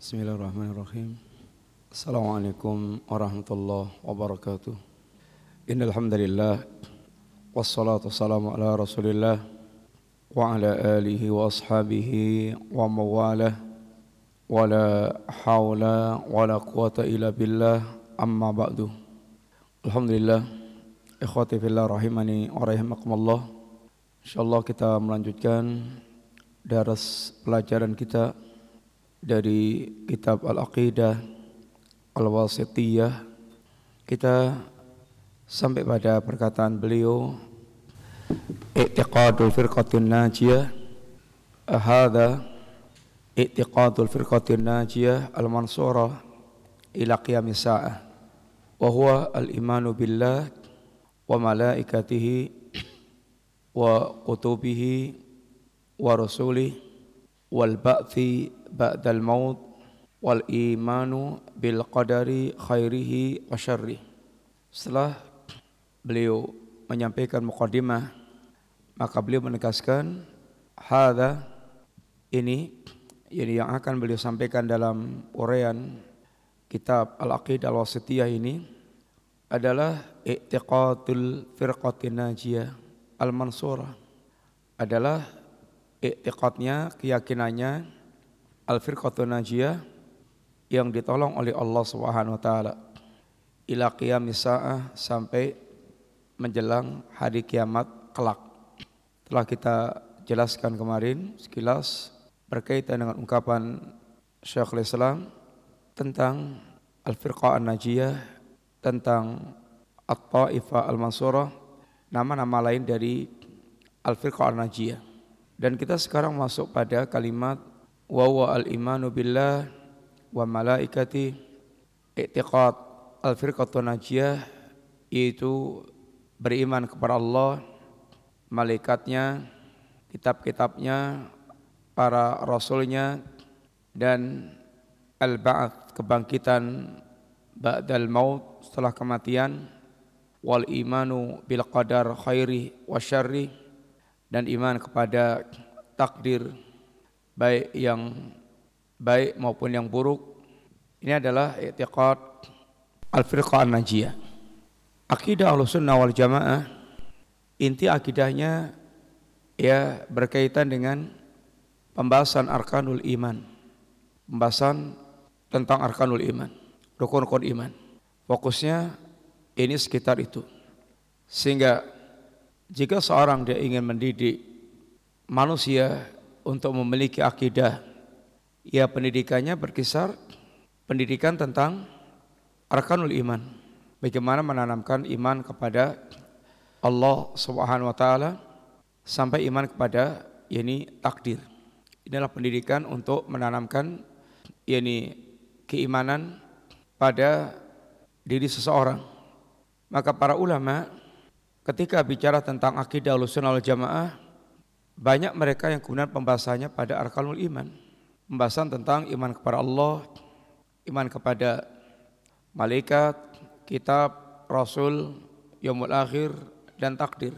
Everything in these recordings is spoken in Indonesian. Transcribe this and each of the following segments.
Bismillahirrahmanirrahim. Assalamualaikum warahmatullahi wabarakatuh. Innal hamdalillah wassalatu wassalamu ala Rasulillah wa ala alihi wa ashabihi wa mawalah wala haula wala quwata illa billah amma ba'du. Alhamdulillah ikhwati fillah rahimani wa rahimakumullah. Insyaallah kita melanjutkan daras pelajaran kita dari kitab Al-Aqidah Al-Wasitiyah. Kita sampai pada perkataan beliau i'tiqadul firqatin najiyah. Hadha i'tiqadul firqatin najiyah al-mansurah ila qiyamis sa'ah. Wa huwa al-imanu billah wa malaikatihi wa kutubihi wa rasulihi wal ba'thi ba'dal maut wal imanu bil qadari khairihi wa syarri. Setelah beliau menyampaikan mukadimah maka beliau menegaskan hadza ini ini yang akan beliau sampaikan dalam uraian kitab Al-Aqidah Al-Wasitiyah ini adalah i'tiqadul firqatin najiyah al-mansurah adalah i'tiqadnya keyakinannya al-firqatun najiyah yang ditolong oleh Allah Subhanahu wa taala ila qiyamis saah sampai menjelang hari kiamat kelak. Telah kita jelaskan kemarin sekilas berkaitan dengan ungkapan Syekhul Islam tentang al-firqah an-najiyah tentang at-taifah al-mansurah nama-nama lain dari al-firqah an-najiyah. Dan kita sekarang masuk pada kalimat wa huwa al-imanu billah wa malaikati i'tiqad. Al-firqatun najiyah yaitu beriman kepada Allah malaikatnya kitab-kitabnya para rasulnya dan al-ba'ats kebangkitan ba'dal maut setelah kematian. Wal imanu bil qadar khairi wa syarri dan iman kepada takdir baik yang baik maupun yang buruk ini adalah i'tiqad al-firqah an-najiyah. Akidah al-sunnah wal jamaah inti akidahnya ya berkaitan dengan pembahasan arkanul iman pembahasan tentang arkanul iman rukun-rukun iman. Fokusnya ini sekitar itu. Sehingga jika seorang dia ingin mendidik manusia untuk memiliki akidah. Ya pendidikannya berkisar pendidikan tentang arkanul iman. Bagaimana menanamkan iman kepada Allah Subhanahu wa taala sampai iman kepada yakni takdir. Inilah pendidikan untuk menanamkan yakni keimanan pada diri seseorang. Maka para ulama ketika bicara tentang akidah Ahlussunnah wal Jamaah banyak mereka yang kemudian pembahasannya pada arkanul iman. Pembahasan tentang iman kepada Allah, iman kepada malaikat, kitab, rasul, yaumul akhir, dan takdir.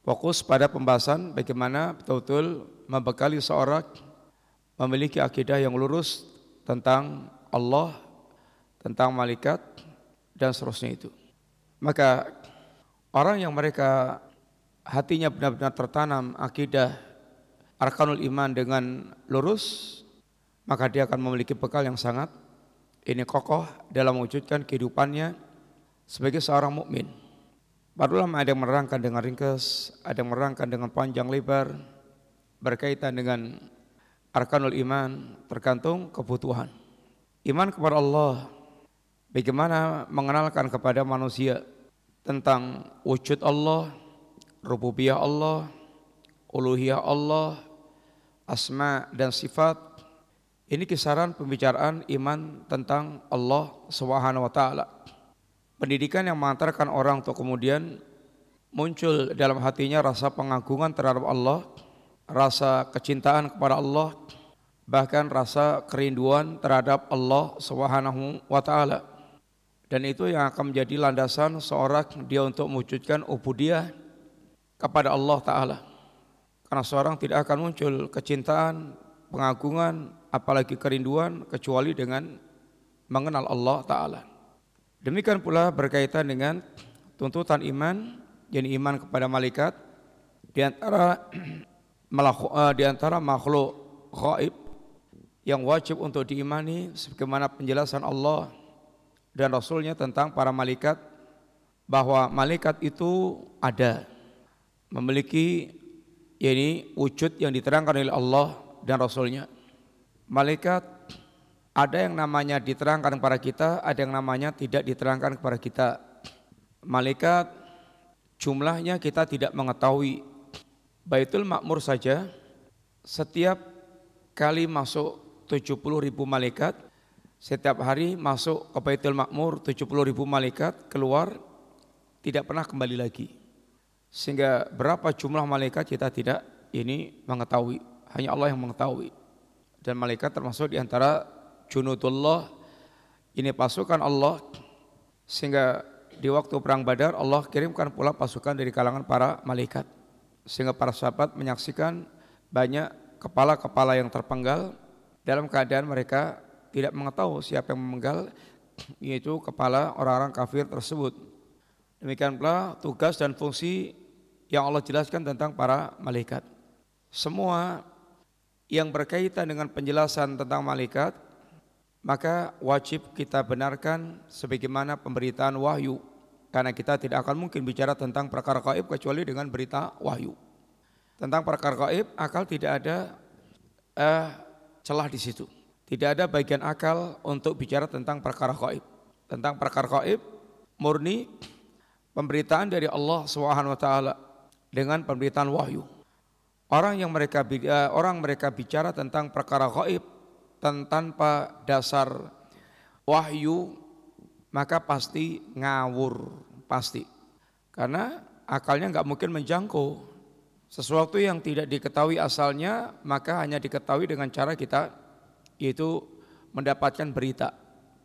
Fokus pada pembahasan bagaimana betul-betul membekali seorang memiliki akidah yang lurus tentang Allah, tentang malaikat, dan seterusnya itu. Maka orang yang mereka hatinya benar-benar tertanam akidah arkanul iman dengan lurus, maka dia akan memiliki bekal yang sangat ini kokoh dalam mewujudkan kehidupannya sebagai seorang mukmin. Para ulama ada yang menerangkan dengan ringkas, ada yang menerangkan dengan panjang lebar berkaitan dengan arkanul iman tergantung kebutuhan. Iman kepada Allah, bagaimana mengenalkan kepada manusia tentang wujud Allah, rububiyah Allah, uluhiyah Allah, asma dan sifat. Ini kisaran pembicaraan iman tentang Allah Subhanahu wa taala. Pendidikan yang mengantarkan orang untuk kemudian muncul dalam hatinya rasa pengagungan terhadap Allah, rasa kecintaan kepada Allah, bahkan rasa kerinduan terhadap Allah Subhanahu wa taala. Dan itu yang akan menjadi landasan seorang dia untuk mewujudkan ubudiyah kepada Allah Ta'ala. Karena seorang tidak akan muncul kecintaan, pengagungan apalagi kerinduan kecuali dengan mengenal Allah Ta'ala. Demikian pula berkaitan dengan tuntutan iman, jadi iman kepada malaikat, di antara eh, di antara makhluk gaib yang wajib untuk diimani sebagaimana penjelasan Allah dan Rasulnya tentang para malaikat bahwa malaikat itu ada memiliki yakni wujud yang diterangkan oleh Allah dan Rasulnya malaikat ada yang namanya diterangkan kepada kita, ada yang namanya tidak diterangkan kepada kita. Malaikat jumlahnya kita tidak mengetahui. Baitul Makmur saja setiap kali masuk 70 ribu malaikat, setiap hari masuk ke Baitul Makmur 70 ribu malaikat, keluar tidak pernah kembali lagi. Sehingga berapa jumlah malaikat kita tidak ini mengetahui, hanya Allah yang mengetahui. Dan malaikat termasuk di antara junudullah. Ini pasukan Allah. Sehingga di waktu perang Badar Allah kirimkan pula pasukan dari kalangan para malaikat. Sehingga para sahabat menyaksikan banyak kepala-kepala yang terpenggal. Dalam keadaan mereka tidak mengetahui siapa yang memenggal yaitu kepala orang-orang kafir tersebut. Demikian pula tugas dan fungsi yang Allah jelaskan tentang para malaikat. Semua yang berkaitan dengan penjelasan tentang malaikat maka wajib kita benarkan sebagaimana pemberitaan wahyu karena kita tidak akan mungkin bicara tentang perkara gaib kecuali dengan berita wahyu. Tentang perkara gaib akal tidak ada eh, celah di situ. Tidak ada bagian akal untuk bicara tentang perkara gaib. Tentang perkara gaib murni pemberitaan dari Allah Subhanahu wa taala dengan pemberitaan wahyu. Orang yang mereka eh, orang mereka bicara tentang perkara gaib tanpa dasar wahyu maka pasti ngawur pasti. Karena akalnya nggak mungkin menjangkau. Sesuatu yang tidak diketahui asalnya maka hanya diketahui dengan cara kita yaitu mendapatkan berita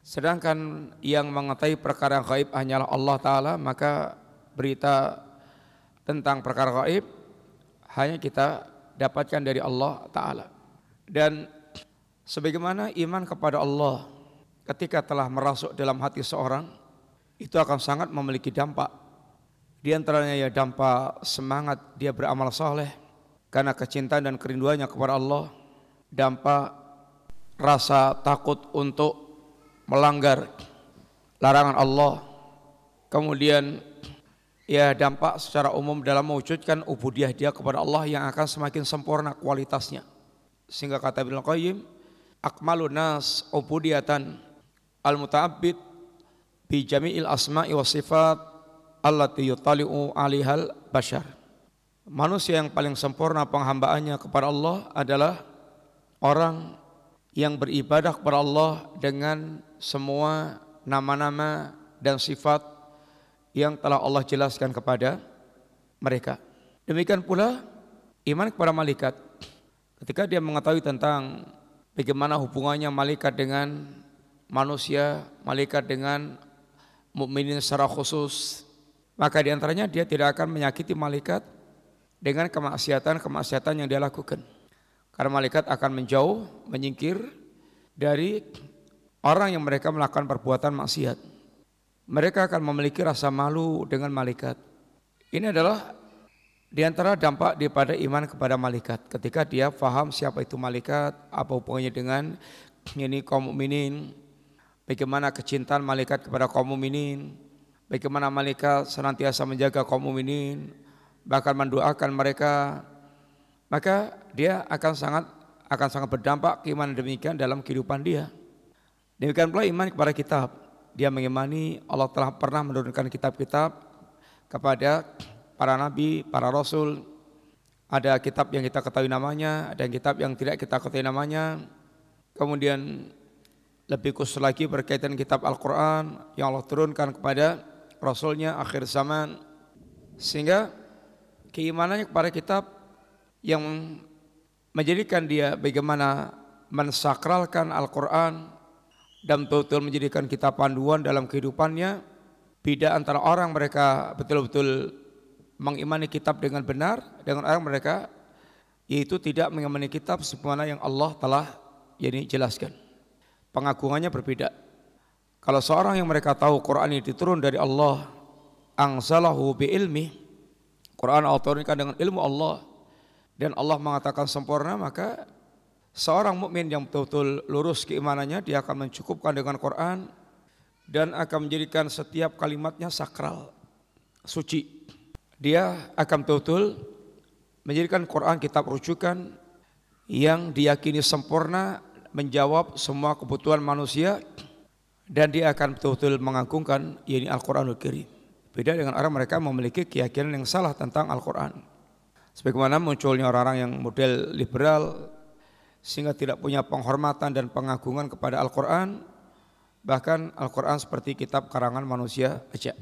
sedangkan yang mengetahui perkara gaib hanyalah Allah Ta'ala maka berita tentang perkara gaib hanya kita dapatkan dari Allah Ta'ala dan Sebagaimana iman kepada Allah ketika telah merasuk dalam hati seorang itu akan sangat memiliki dampak. Di antaranya ya dampak semangat dia beramal soleh karena kecintaan dan kerinduannya kepada Allah. Dampak rasa takut untuk melanggar larangan Allah. Kemudian ya dampak secara umum dalam mewujudkan ubudiah dia kepada Allah yang akan semakin sempurna kualitasnya. Sehingga kata Ibnu Qayyim, akmalun nas ubudiyatan al muta'abbid bi jami'il asma'i wa sifat allati yutali'u alihal bashar manusia yang paling sempurna penghambaannya kepada Allah adalah orang yang beribadah kepada Allah dengan semua nama-nama dan sifat yang telah Allah jelaskan kepada mereka. Demikian pula iman kepada malaikat. Ketika dia mengetahui tentang bagaimana hubungannya malaikat dengan manusia, malaikat dengan mukminin secara khusus. Maka di antaranya dia tidak akan menyakiti malaikat dengan kemaksiatan-kemaksiatan yang dia lakukan. Karena malaikat akan menjauh, menyingkir dari orang yang mereka melakukan perbuatan maksiat. Mereka akan memiliki rasa malu dengan malaikat. Ini adalah di antara dampak daripada iman kepada malaikat ketika dia faham siapa itu malaikat, apa hubungannya dengan ini kaum mukminin, bagaimana kecintaan malaikat kepada kaum mukminin, bagaimana malaikat senantiasa menjaga kaum mukminin, bahkan mendoakan mereka, maka dia akan sangat akan sangat berdampak keimanan demikian dalam kehidupan dia. Demikian pula iman kepada kitab. Dia mengimani Allah telah pernah menurunkan kitab-kitab kepada para nabi, para rasul. Ada kitab yang kita ketahui namanya, ada kitab yang tidak kita ketahui namanya. Kemudian lebih khusus lagi berkaitan kitab Al-Quran yang Allah turunkan kepada Rasulnya akhir zaman. Sehingga keimanannya kepada kitab yang menjadikan dia bagaimana mensakralkan Al-Quran dan betul-betul menjadikan kitab panduan dalam kehidupannya. Beda antara orang mereka betul-betul mengimani kitab dengan benar dengan orang mereka yaitu tidak mengimani kitab sebagaimana yang Allah telah ini jelaskan. Pengagungannya berbeda. Kalau seorang yang mereka tahu Quran ini diturun dari Allah, angsalahu bi ilmi, Quran Allah dengan ilmu Allah dan Allah mengatakan sempurna, maka seorang mukmin yang betul-betul lurus keimanannya dia akan mencukupkan dengan Quran dan akan menjadikan setiap kalimatnya sakral, suci. Dia akan betul-betul menjadikan Quran kitab rujukan yang diyakini sempurna menjawab semua kebutuhan manusia dan dia akan betul-betul mengagungkan ini Al-Quranul Karim. Beda dengan orang mereka memiliki keyakinan yang salah tentang Al-Quran. Sebagaimana munculnya orang-orang yang model liberal sehingga tidak punya penghormatan dan pengagungan kepada Al-Quran, bahkan Al-Quran seperti kitab karangan manusia aja.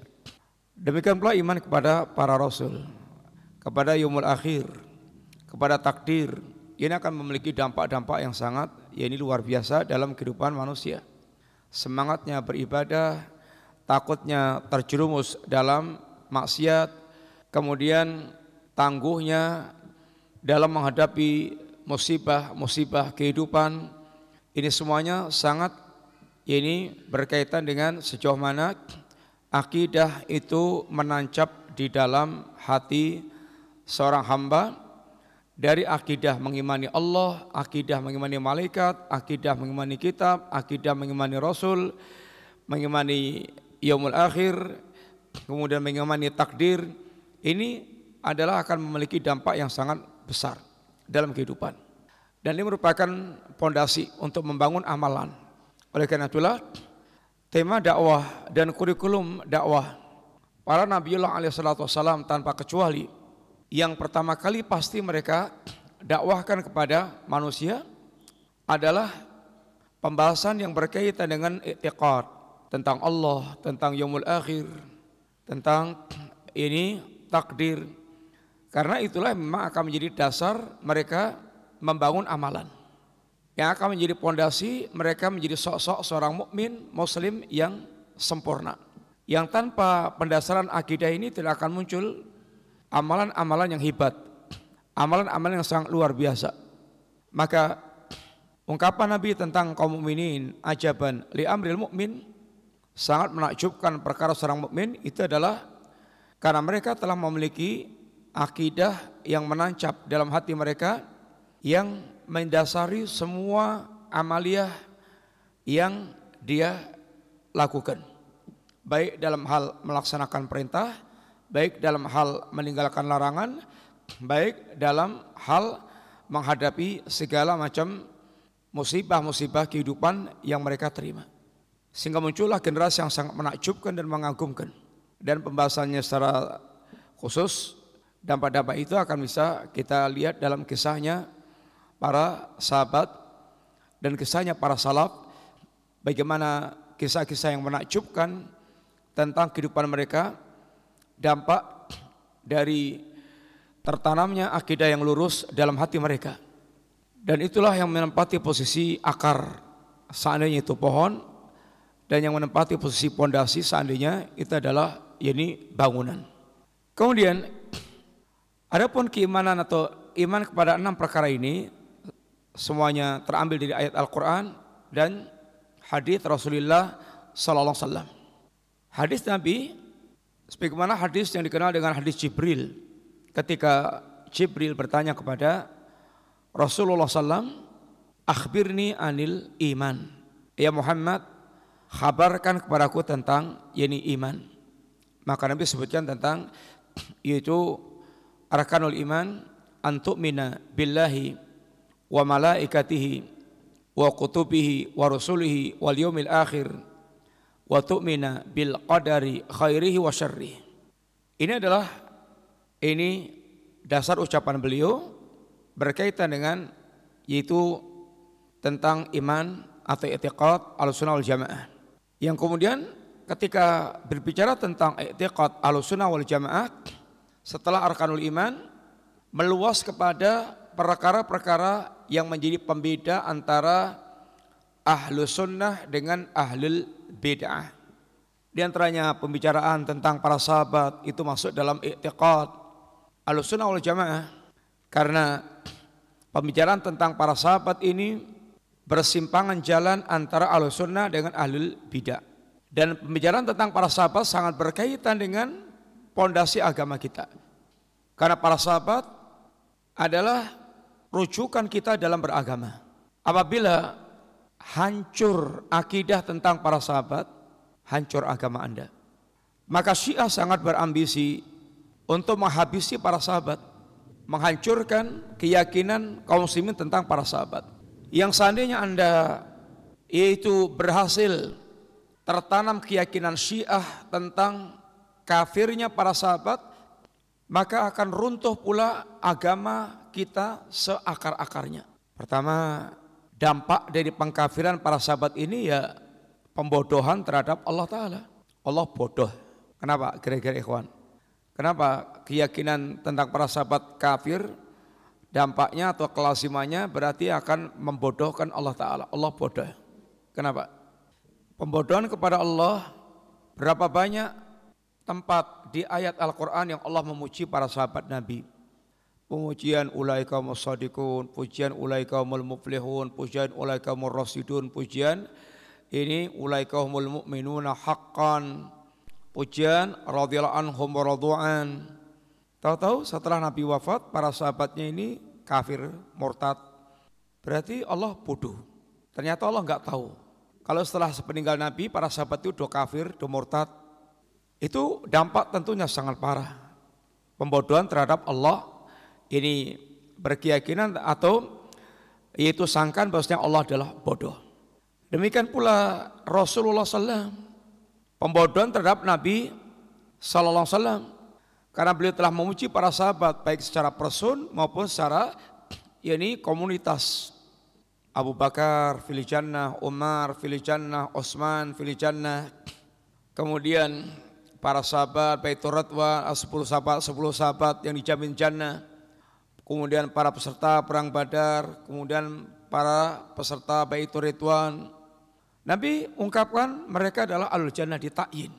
Demikian pula iman kepada para rasul, kepada yumul akhir, kepada takdir, ini akan memiliki dampak-dampak yang sangat ya ini luar biasa dalam kehidupan manusia. Semangatnya beribadah, takutnya terjerumus dalam maksiat, kemudian tangguhnya dalam menghadapi musibah-musibah kehidupan. Ini semuanya sangat ini berkaitan dengan sejauh mana akidah itu menancap di dalam hati seorang hamba dari akidah mengimani Allah, akidah mengimani malaikat, akidah mengimani kitab, akidah mengimani rasul, mengimani yaumul akhir, kemudian mengimani takdir, ini adalah akan memiliki dampak yang sangat besar dalam kehidupan. Dan ini merupakan pondasi untuk membangun amalan. Oleh karena itulah tema dakwah dan kurikulum dakwah para Nabiullah alaihi tanpa kecuali yang pertama kali pasti mereka dakwahkan kepada manusia adalah pembahasan yang berkaitan dengan i'tiqad tentang Allah, tentang yaumul akhir, tentang ini takdir. Karena itulah memang akan menjadi dasar mereka membangun amalan. Yang akan menjadi pondasi mereka menjadi sosok seorang mukmin muslim yang sempurna. Yang tanpa pendasaran akidah ini tidak akan muncul amalan-amalan yang hebat, amalan-amalan yang sangat luar biasa. Maka ungkapan Nabi tentang kaum mukminin ajaban li amril mukmin sangat menakjubkan perkara seorang mukmin itu adalah karena mereka telah memiliki akidah yang menancap dalam hati mereka yang mendasari semua amaliyah yang dia lakukan baik dalam hal melaksanakan perintah baik dalam hal meninggalkan larangan, baik dalam hal menghadapi segala macam musibah-musibah kehidupan yang mereka terima. Sehingga muncullah generasi yang sangat menakjubkan dan mengagumkan. Dan pembahasannya secara khusus dampak-dampak itu akan bisa kita lihat dalam kisahnya para sahabat dan kisahnya para salaf bagaimana kisah-kisah yang menakjubkan tentang kehidupan mereka dampak dari tertanamnya akidah yang lurus dalam hati mereka. Dan itulah yang menempati posisi akar seandainya itu pohon dan yang menempati posisi pondasi seandainya itu adalah ini bangunan. Kemudian adapun keimanan atau iman kepada enam perkara ini semuanya terambil dari ayat Al-Qur'an dan hadis Rasulullah sallallahu alaihi wasallam. Hadis Nabi Sebagaimana hadis yang dikenal dengan hadis Jibril ketika Jibril bertanya kepada Rasulullah SAW, akhbirni anil iman. Ya Muhammad, kabarkan kepadaku tentang yani iman. Maka Nabi sebutkan tentang yaitu arkanul iman antuk mina billahi wa malaikatihi wa kutubihi wa rusulihi wal yawmil akhir wa tu'mina bil qadari khairihi wa syarrih. Ini adalah ini dasar ucapan beliau berkaitan dengan yaitu tentang iman atau i'tiqad al-sunnah wal jamaah. Yang kemudian ketika berbicara tentang i'tiqad al-sunnah wal jamaah setelah arkanul iman meluas kepada perkara-perkara yang menjadi pembeda antara ahlu sunnah dengan ahlul bid'ah. Di antaranya pembicaraan tentang para sahabat itu masuk dalam i'tiqad ahlu sunnah wal jamaah. Karena pembicaraan tentang para sahabat ini bersimpangan jalan antara ahlu sunnah dengan ahlul bidah. Dan pembicaraan tentang para sahabat sangat berkaitan dengan pondasi agama kita. Karena para sahabat adalah rujukan kita dalam beragama. Apabila hancur akidah tentang para sahabat, hancur agama Anda. Maka Syiah sangat berambisi untuk menghabisi para sahabat, menghancurkan keyakinan kaum muslimin tentang para sahabat. Yang seandainya Anda yaitu berhasil tertanam keyakinan Syiah tentang kafirnya para sahabat, maka akan runtuh pula agama kita seakar-akarnya. Pertama, dampak dari pengkafiran para sahabat ini ya pembodohan terhadap Allah Ta'ala. Allah bodoh. Kenapa? Kira-kira ikhwan. Kenapa keyakinan tentang para sahabat kafir dampaknya atau kelasimannya berarti akan membodohkan Allah Ta'ala. Allah bodoh. Kenapa? Pembodohan kepada Allah berapa banyak tempat di ayat Al-Quran yang Allah memuji para sahabat Nabi. Pujian ulai kaum sadiqun, pujian ulai kaum muflihun, pujian ulai kaum rasidun, pujian ini ulai kaum mu'minuna haqqan, pujian radhiyallahu anhum radu'an, Tahu-tahu setelah Nabi wafat, para sahabatnya ini kafir, murtad. Berarti Allah bodoh. Ternyata Allah nggak tahu. Kalau setelah sepeninggal Nabi, para sahabat itu do kafir, do murtad. Itu dampak tentunya sangat parah. Pembodohan terhadap Allah ini berkeyakinan atau yaitu sangkan bahwasanya Allah adalah bodoh. Demikian pula Rasulullah SAW pembodohan terhadap Nabi Wasallam karena beliau telah memuji para sahabat baik secara person maupun secara yakni komunitas. Abu Bakar fil jannah, Umar fil jannah, Utsman fil jannah. Kemudian para sahabat Baitur Radwan, 10 sahabat, 10 sahabat yang dijamin jannah. Kemudian para peserta perang Badar, kemudian para peserta Baitur Ridwan. Nabi ungkapkan mereka adalah alul jannah di ta'yin.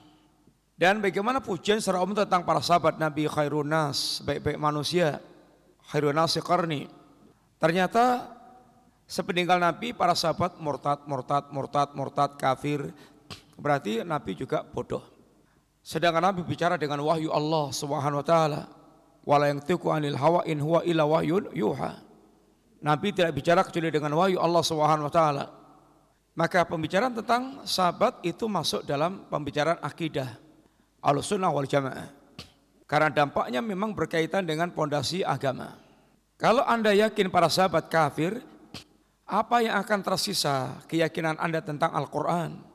Dan bagaimana pujian secara umum tentang para sahabat Nabi khairun nas, baik-baik manusia, khairun nas qarni. Ternyata sepeninggal Nabi para sahabat murtad, murtad, murtad, murtad, kafir. Berarti Nabi juga bodoh. Sedangkan Nabi bicara dengan wahyu Allah Subhanahu wa taala. Wala yang tiku anil hawa in huwa illa wahyun yuha. Nabi tidak bicara kecuali dengan wahyu Allah Subhanahu wa taala. Maka pembicaraan tentang sahabat itu masuk dalam pembicaraan akidah Al-Sunnah wal Jamaah. Karena dampaknya memang berkaitan dengan pondasi agama. Kalau Anda yakin para sahabat kafir, apa yang akan tersisa keyakinan Anda tentang Al-Quran?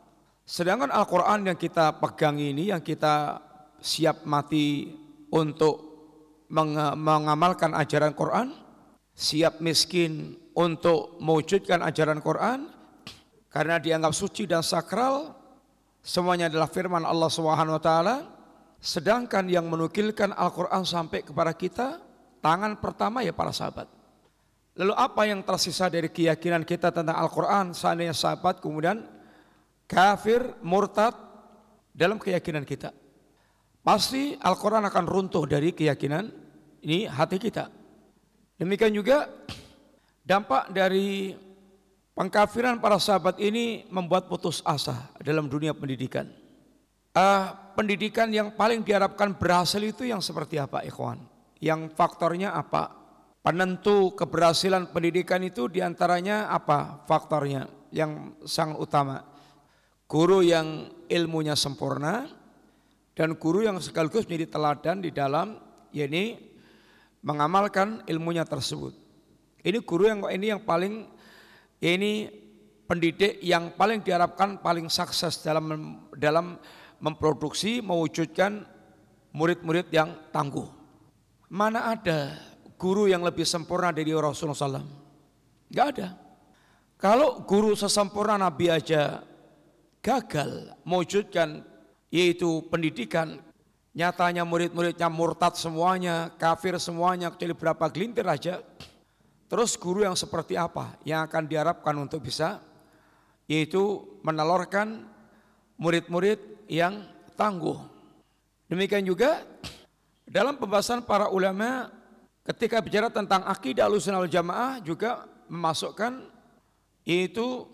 Sedangkan Al-Quran yang kita pegang ini, yang kita siap mati untuk mengamalkan ajaran Quran, siap miskin untuk mewujudkan ajaran Quran, karena dianggap suci dan sakral, Semuanya adalah firman Allah Subhanahu wa. Sedangkan yang menukilkan Al-Qur'an sampai kepada kita tangan pertama ya para sahabat. Lalu apa yang tersisa dari keyakinan kita tentang Al-Qur'an seandainya sahabat kemudian kafir, murtad dalam keyakinan kita? Pasti Al-Quran akan runtuh dari keyakinan ini hati kita. Demikian juga dampak dari Pengkafiran para sahabat ini membuat putus asa dalam dunia pendidikan. Uh, pendidikan yang paling diharapkan berhasil itu yang seperti apa ikhwan? Yang faktornya apa? Penentu keberhasilan pendidikan itu di antaranya apa faktornya yang sangat utama? Guru yang ilmunya sempurna dan guru yang sekaligus menjadi teladan di dalam yakni mengamalkan ilmunya tersebut. Ini guru yang ini yang paling ini pendidik yang paling diharapkan paling sukses dalam dalam memproduksi mewujudkan murid-murid yang tangguh. Mana ada guru yang lebih sempurna dari Rasulullah SAW? Gak ada. Kalau guru sesempurna Nabi aja gagal mewujudkan yaitu pendidikan. Nyatanya murid-muridnya murtad semuanya, kafir semuanya kecuali berapa gelintir aja. Terus guru yang seperti apa yang akan diharapkan untuk bisa? Yaitu menelorkan murid-murid yang tangguh. Demikian juga dalam pembahasan para ulama ketika bicara tentang akidah alusunal jamaah juga memasukkan Itu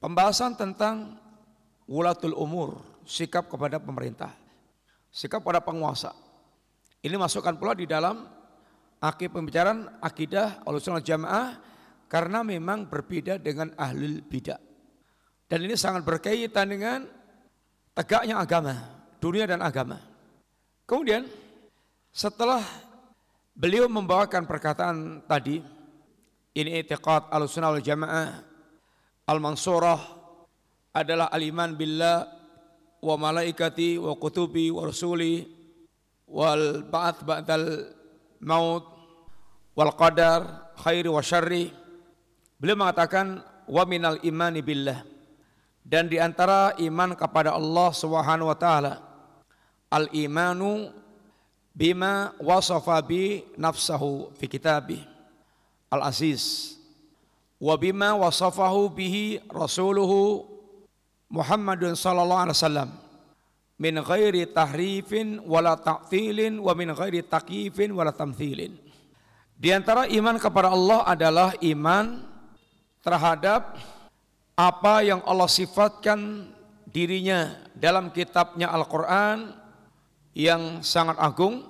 pembahasan tentang wulatul umur, sikap kepada pemerintah, sikap pada penguasa. Ini masukkan pula di dalam akhir pembicaraan akidah al jamaah karena memang berbeda dengan ahlul bidah. Dan ini sangat berkaitan dengan tegaknya agama, dunia dan agama. Kemudian setelah beliau membawakan perkataan tadi, ini itiqad al-sunnah wal jamaah al-mansurah adalah al-iman billah wa malaikati wa kutubi wa rasuli wal ba'ath ba'dal maut wal qadar khairi wa syarri. Beliau mengatakan wa minal imani billah. Dan di antara iman kepada Allah Subhanahu wa taala al imanu bima wasafa bi nafsahu fi kitabih al aziz wa bima wasafahu bihi rasuluhu Muhammadun sallallahu alaihi wasallam. Min ghairi tahrifin wala ta'tilin wa min ghairi takyifin wala tamthilin. Di antara iman kepada Allah adalah iman terhadap apa yang Allah sifatkan dirinya dalam kitabnya Al-Quran yang sangat agung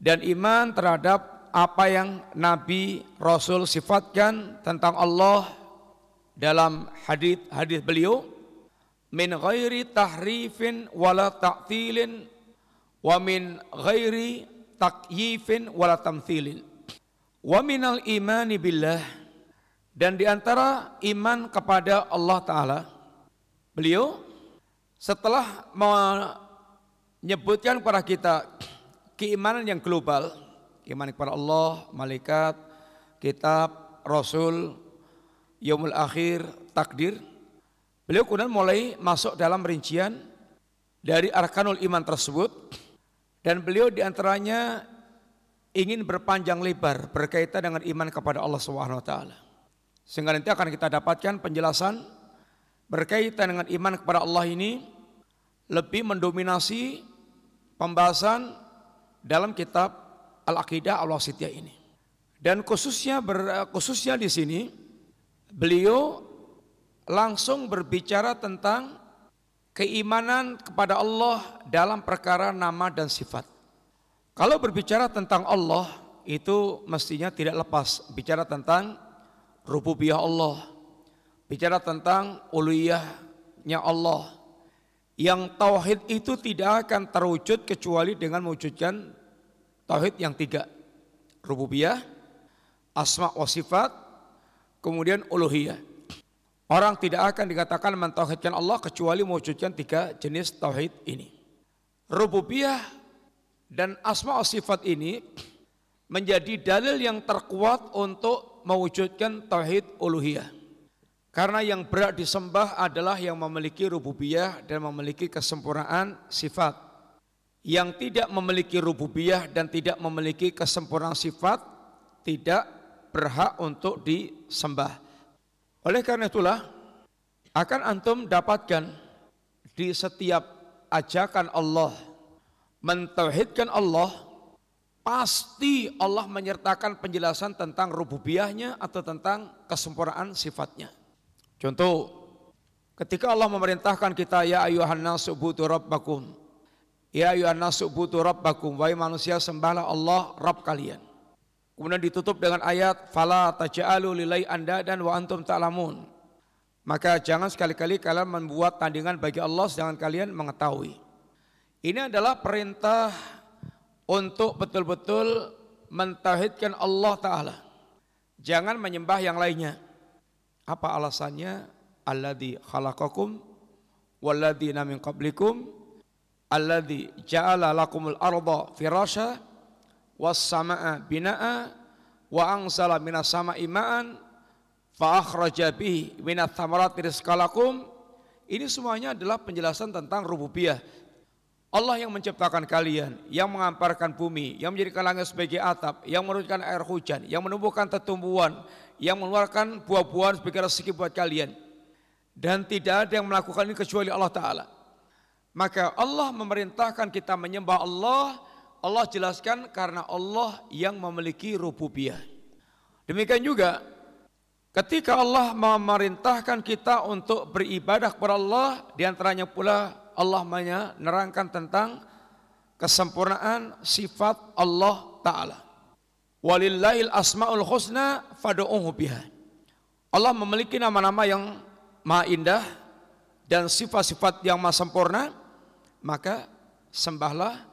dan iman terhadap apa yang Nabi Rasul sifatkan tentang Allah dalam hadis-hadis beliau min ghairi tahrifin wala ta'tilin wa min ghairi takyifin wala tamthilin. Wa minal imani billah dan di antara iman kepada Allah Ta'ala, beliau setelah menyebutkan kepada kita keimanan yang global, keimanan kepada Allah, malaikat, kitab, rasul, yaumul akhir, takdir, beliau kemudian mulai masuk dalam rincian dari arkanul iman tersebut dan beliau di antaranya ingin berpanjang lebar berkaitan dengan iman kepada Allah Subhanahu wa taala. Sehingga nanti akan kita dapatkan penjelasan berkaitan dengan iman kepada Allah ini lebih mendominasi pembahasan dalam kitab Al-Aqidah Al-Wasitiyah ini. Dan khususnya khususnya di sini beliau langsung berbicara tentang keimanan kepada Allah dalam perkara nama dan sifat. Kalau berbicara tentang Allah itu mestinya tidak lepas bicara tentang rububiyah Allah, bicara tentang uluhiyahnya Allah. Yang tauhid itu tidak akan terwujud kecuali dengan mewujudkan tauhid yang tiga. Rububiyah, asma wa sifat, kemudian uluhiyah. Orang tidak akan dikatakan mentauhidkan Allah kecuali mewujudkan tiga jenis tauhid ini. Rububiyah dan asma sifat ini menjadi dalil yang terkuat untuk mewujudkan tauhid uluhiyah. Karena yang berat disembah adalah yang memiliki rububiyah dan memiliki kesempurnaan sifat. Yang tidak memiliki rububiyah dan tidak memiliki kesempurnaan sifat tidak berhak untuk disembah. Oleh karena itulah akan antum dapatkan di setiap ajakan Allah mentauhidkan Allah pasti Allah menyertakan penjelasan tentang rububiyahnya atau tentang kesempurnaan sifatnya. Contoh, ketika Allah memerintahkan kita ya ayuhan nasu butu rabbakum. Ya ayuhan nasu butu rabbakum. Wahai manusia sembahlah Allah Rabb kalian. Kemudian ditutup dengan ayat fala taj'alu lilai anda dan wa antum ta'lamun. Maka jangan sekali-kali kalian membuat tandingan bagi Allah sedangkan kalian mengetahui. Ini adalah perintah untuk betul-betul mentauhidkan Allah Ta'ala. Jangan menyembah yang lainnya. Apa alasannya? Alladhi khalaqakum walladhina min qablikum alladhi ja'ala lakumul arda firasha was sama'a bina'a wa angsala minas sama'i ma'an fa akhraja bihi minat thamarati rizqalakum ini semuanya adalah penjelasan tentang rububiyah Allah yang menciptakan kalian, yang mengamparkan bumi, yang menjadikan langit sebagai atap, yang menurunkan air hujan, yang menumbuhkan tetumbuhan, yang mengeluarkan buah-buahan sebagai rezeki buat kalian. Dan tidak ada yang melakukan ini kecuali Allah Ta'ala. Maka Allah memerintahkan kita menyembah Allah, Allah jelaskan karena Allah yang memiliki rububiyah. Demikian juga Ketika Allah memerintahkan kita untuk beribadah kepada Allah, di antaranya pula Allah menerangkan tentang kesempurnaan sifat Allah Ta'ala. Walillahil asma'ul husna fadu'uhu biha. Allah memiliki nama-nama yang maha indah dan sifat-sifat yang maha sempurna, maka sembahlah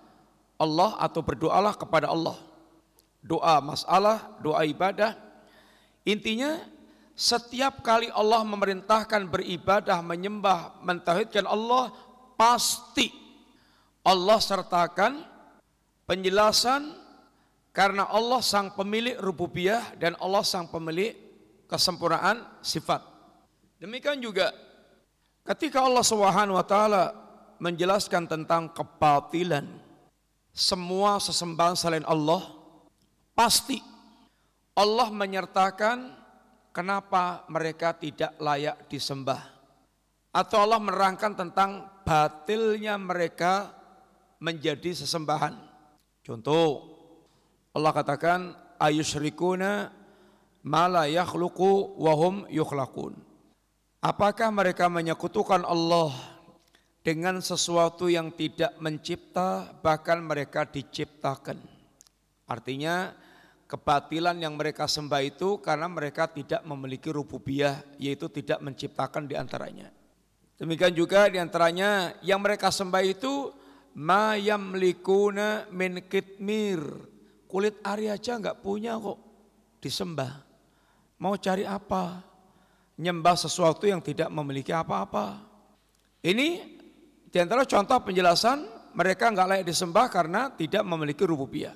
Allah atau berdoalah kepada Allah. Doa masalah, doa ibadah. Intinya setiap kali Allah memerintahkan beribadah, menyembah, mentauhidkan Allah, pasti Allah sertakan penjelasan karena Allah sang pemilik rububiyah dan Allah sang pemilik kesempurnaan sifat. Demikian juga ketika Allah Subhanahu wa taala menjelaskan tentang kebatilan semua sesembahan selain Allah pasti Allah menyertakan kenapa mereka tidak layak disembah atau Allah menerangkan tentang batilnya mereka menjadi sesembahan. Contoh, Allah katakan ayusyrikuna ma la yakhluqu wa hum yukhlaqun. Apakah mereka menyekutukan Allah dengan sesuatu yang tidak mencipta bahkan mereka diciptakan. Artinya kebatilan yang mereka sembah itu karena mereka tidak memiliki rububiyah yaitu tidak menciptakan di antaranya. Demikian juga di antaranya yang mereka sembah itu ma yamlikuna min kitmir. Kulit ari aja enggak punya kok disembah. Mau cari apa? Nyembah sesuatu yang tidak memiliki apa-apa. Ini di antara contoh penjelasan mereka enggak layak disembah karena tidak memiliki rububiyah.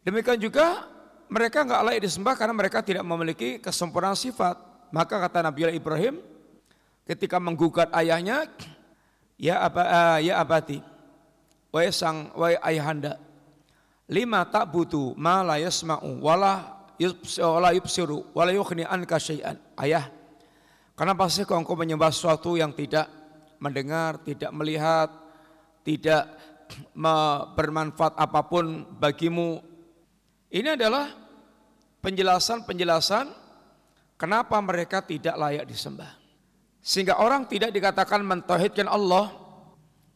Demikian juga mereka enggak layak disembah karena mereka tidak memiliki kesempurnaan sifat. Maka kata Nabi Ibrahim ketika menggugat ayahnya, ya apa uh, ya abati, wahai sang wahai ayahanda lima tak butuh ma la yasma'u wala yubsiru wala yukhni anka syai'an ayah kenapa sih kau engkau menyembah sesuatu yang tidak mendengar tidak melihat tidak bermanfaat apa pun bagimu ini adalah penjelasan-penjelasan kenapa mereka tidak layak disembah sehingga orang tidak dikatakan mentauhidkan Allah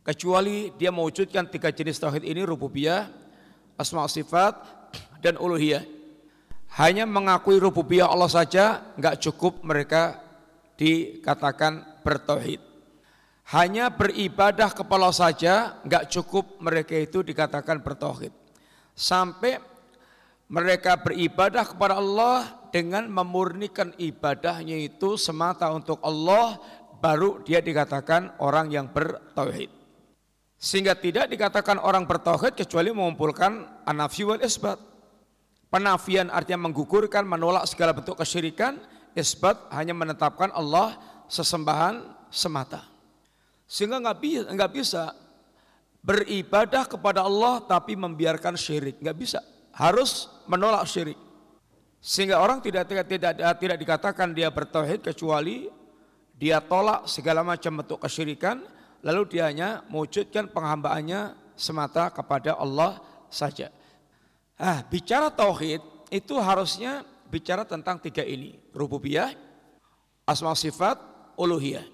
kecuali dia mewujudkan tiga jenis tauhid ini rububiyah, asma sifat dan uluhiyah. Hanya mengakui rububiyah Allah saja nggak cukup mereka dikatakan bertauhid. Hanya beribadah kepada Allah saja nggak cukup mereka itu dikatakan bertauhid. Sampai mereka beribadah kepada Allah dengan memurnikan ibadahnya itu semata untuk Allah baru dia dikatakan orang yang bertauhid. Sehingga tidak dikatakan orang bertauhid kecuali mengumpulkan anafi wal isbat. Penafian artinya menggugurkan, menolak segala bentuk kesyirikan. Isbat hanya menetapkan Allah sesembahan semata. Sehingga nggak bisa, nggak bisa beribadah kepada Allah tapi membiarkan syirik. Nggak bisa. Harus menolak syirik. Sehingga orang tidak tidak tidak, tidak dikatakan dia bertauhid kecuali dia tolak segala macam bentuk kesyirikan lalu dia hanya mewujudkan penghambaannya semata kepada Allah saja. Ah, bicara tauhid itu harusnya bicara tentang tiga ini, rububiyah, asma sifat, uluhiyah.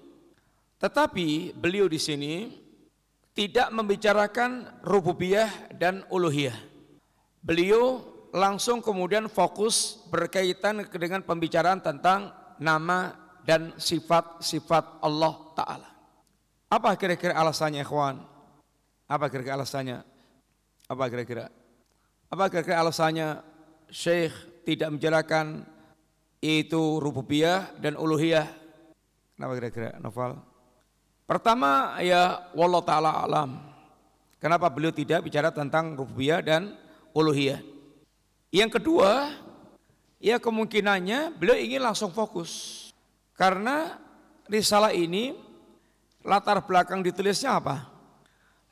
Tetapi beliau di sini tidak membicarakan rububiyah dan uluhiyah. Beliau langsung kemudian fokus berkaitan dengan pembicaraan tentang nama dan sifat-sifat Allah Ta'ala. Apa kira-kira alasannya ikhwan? Apa kira-kira alasannya? Apa kira-kira? Apa kira-kira alasannya Syekh tidak menjelaskan itu rububiyah dan uluhiyah? Kenapa kira-kira Novel? Pertama ya wallah taala alam. Kenapa beliau tidak bicara tentang rububiyah dan uluhiyah? Yang kedua, ya kemungkinannya beliau ingin langsung fokus. Karena risalah ini Latar belakang ditulisnya apa?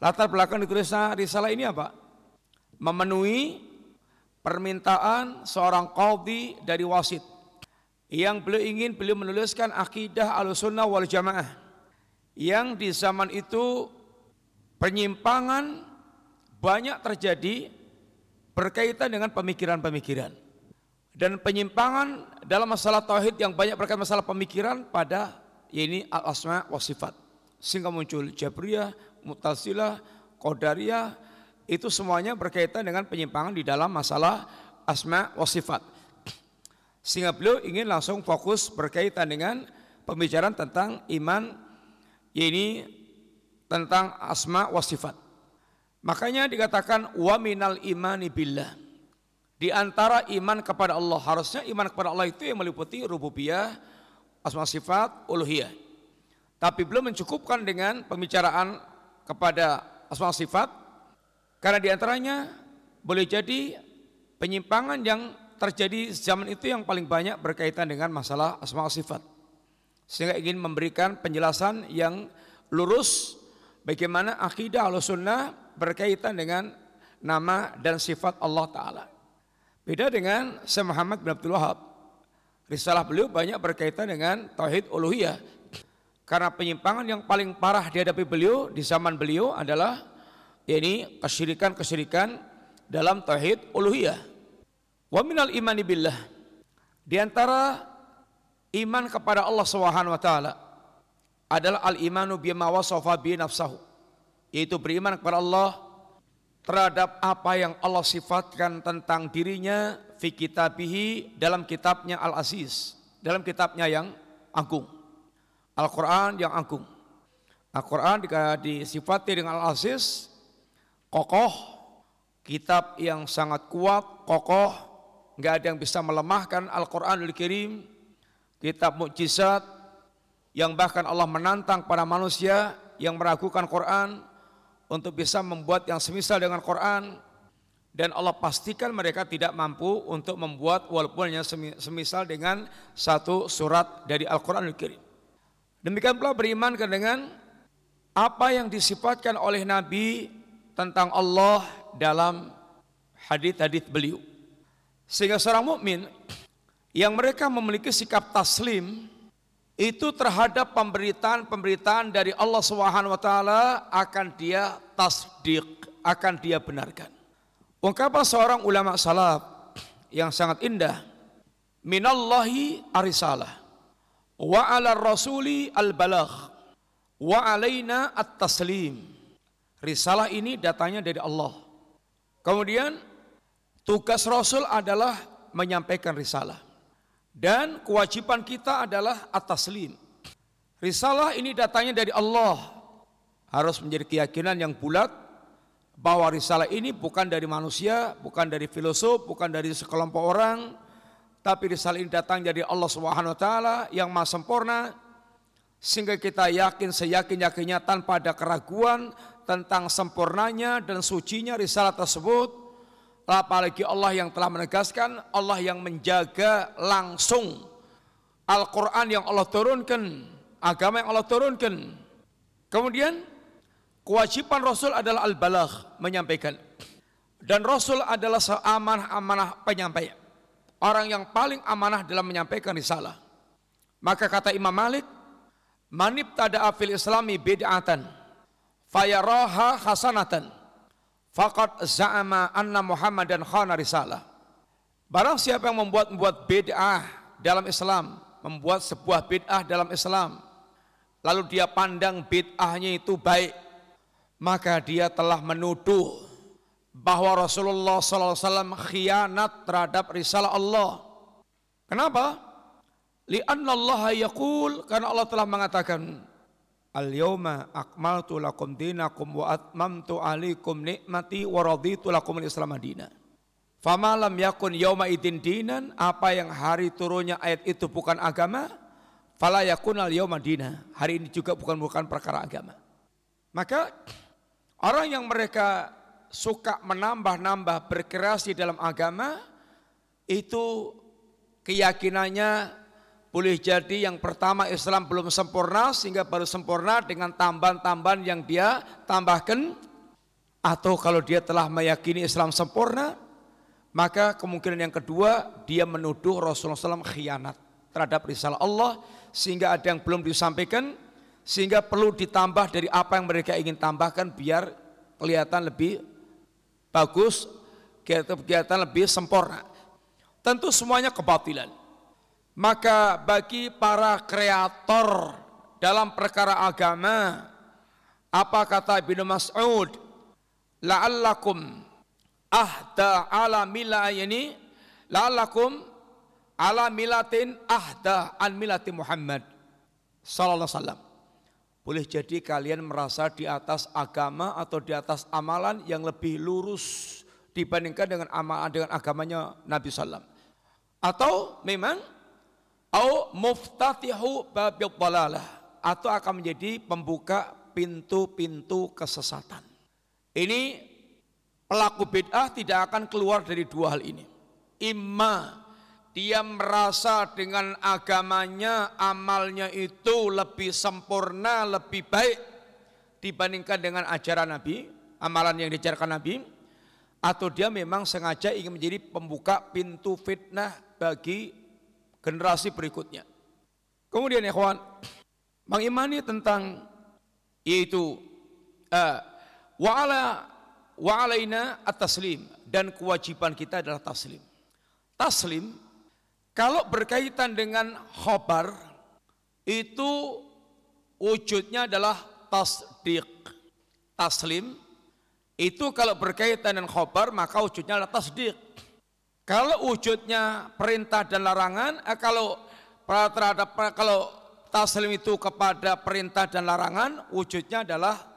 Latar belakang ditulisnya risalah ini apa? Memenuhi permintaan seorang qadhi dari wasit yang beliau ingin beliau menuliskan akidah al-sunnah wal jamaah yang di zaman itu penyimpangan banyak terjadi berkaitan dengan pemikiran-pemikiran dan penyimpangan dalam masalah tauhid yang banyak berkaitan masalah pemikiran pada ini al-asma wa sifat. Sehingga muncul Jabriyah, Mu'tazilah, Qadariyah, itu semuanya berkaitan dengan penyimpangan di dalam masalah asma wa sifat. Sehingga beliau ingin langsung fokus berkaitan dengan pembicaraan tentang iman ini tentang asma wa sifat. Makanya dikatakan wa minal imani billah. Di antara iman kepada Allah, harusnya iman kepada Allah itu yang meliputi rububiyah, asma sifat, uluhiyah. Tapi belum mencukupkan dengan pembicaraan kepada asma sifat karena di antaranya boleh jadi penyimpangan yang terjadi zaman itu yang paling banyak berkaitan dengan masalah asma sifat. Sehingga ingin memberikan penjelasan yang lurus bagaimana akidah al-sunnah berkaitan dengan nama dan sifat Allah Ta'ala. Beda dengan Syekh Muhammad bin Abdul Wahab. Risalah beliau banyak berkaitan dengan Tauhid Uluhiyah. Karena penyimpangan yang paling parah dihadapi beliau di zaman beliau adalah ini kesyirikan-kesyirikan dalam Tauhid Uluhiyah. Wa minal imani billah. Di antara iman kepada Allah Subhanahu wa taala adalah al-imanu bima wasafa bi nafsahu. Yaitu beriman kepada Allah terhadap apa yang Allah sifatkan tentang dirinya fi kitabihi dalam kitabnya Al-Aziz, dalam kitabnya yang agung. Al-Qur'an yang agung. Al-Qur'an disifati dengan Al-Aziz, kokoh, kitab yang sangat kuat, kokoh, nggak ada yang bisa melemahkan Al-Qur'anul Karim, kitab mukjizat yang bahkan Allah menantang pada manusia yang meragukan Quran, untuk bisa membuat yang semisal dengan Quran dan Allah pastikan mereka tidak mampu untuk membuat walaupun yang semisal dengan satu surat dari Al-Quran Al-Kirim. Demikian pula beriman dengan apa yang disifatkan oleh Nabi tentang Allah dalam hadis-hadis beliau. Sehingga seorang mukmin yang mereka memiliki sikap taslim itu terhadap pemberitaan-pemberitaan dari Allah Subhanahu wa taala akan dia tasdik, akan dia benarkan. Ungkapan seorang ulama salaf yang sangat indah, minallahi arisalah wa ala rasuli al balagh wa alaina at-taslim. Risalah ini datanya dari Allah. Kemudian tugas Rasul adalah menyampaikan risalah. Dan kewajiban kita adalah atas lim. Risalah ini datanya dari Allah. Harus menjadi keyakinan yang bulat bahwa risalah ini bukan dari manusia, bukan dari filosof, bukan dari sekelompok orang, tapi risalah ini datang dari Allah Subhanahu wa taala yang Maha sempurna sehingga kita yakin seyakin-yakinnya tanpa ada keraguan tentang sempurnanya dan sucinya risalah tersebut apalagi Allah yang telah menegaskan Allah yang menjaga langsung. Al-Quran yang Allah turunkan agama yang Allah turunkan. Kemudian kewajiban Rasul adalah al-balagh menyampaikan. Dan Rasul adalah seamanah-amanah penyampaian orang yang paling amanah dalam menyampaikan risalah. Maka kata Imam Malik manib tada'a fil islami bid'atan fayaraha hasanatan Fakat za'ama anna Muhammadan khana risalah. Barang siapa yang membuat membuat bid'ah dalam Islam, membuat sebuah bid'ah dalam Islam, lalu dia pandang bid'ahnya itu baik, maka dia telah menuduh bahwa Rasulullah SAW khianat terhadap risalah Allah. Kenapa? Lianna Allah yaqul karena Allah telah mengatakan Al-yawma akmaltu lakum dinakum wa atmamtu alaikum nikmati wa raditu lakum al-islam madina. Fama lam yakun yawma idin dinan, apa yang hari turunnya ayat itu bukan agama, fala yakun al yawma dina. Hari ini juga bukan bukan perkara agama. Maka orang yang mereka suka menambah-nambah berkreasi dalam agama itu keyakinannya boleh jadi yang pertama Islam belum sempurna sehingga baru sempurna dengan tambahan-tambahan yang dia tambahkan atau kalau dia telah meyakini Islam sempurna maka kemungkinan yang kedua dia menuduh Rasulullah SAW khianat terhadap risalah Allah sehingga ada yang belum disampaikan sehingga perlu ditambah dari apa yang mereka ingin tambahkan biar kelihatan lebih bagus kelihatan lebih sempurna tentu semuanya kebatilan. Maka bagi para kreator dalam perkara agama, apa kata Ibnu Mas'ud? La'allakum ahda ala mila ini la'allakum ala milatin ahda an milati Muhammad sallallahu alaihi wasallam. Boleh jadi kalian merasa di atas agama atau di atas amalan yang lebih lurus dibandingkan dengan amalan dengan agamanya Nabi Sallam. Atau memang au muftatihu babil dalalah atau akan menjadi pembuka pintu-pintu kesesatan. Ini pelaku bid'ah tidak akan keluar dari dua hal ini. Imma dia merasa dengan agamanya, amalnya itu lebih sempurna, lebih baik dibandingkan dengan ajaran Nabi, amalan yang diajarkan Nabi, atau dia memang sengaja ingin menjadi pembuka pintu fitnah bagi generasi berikutnya. Kemudian kawan, mengimani tentang yaitu uh, wa'ala wa'alaina at-taslim dan kewajiban kita adalah taslim. Taslim kalau berkaitan dengan khobar itu wujudnya adalah tasdik. Taslim itu kalau berkaitan dengan khobar maka wujudnya adalah tasdik. Kalau wujudnya perintah dan larangan, eh, kalau terhadap kalau taslim itu kepada perintah dan larangan, wujudnya adalah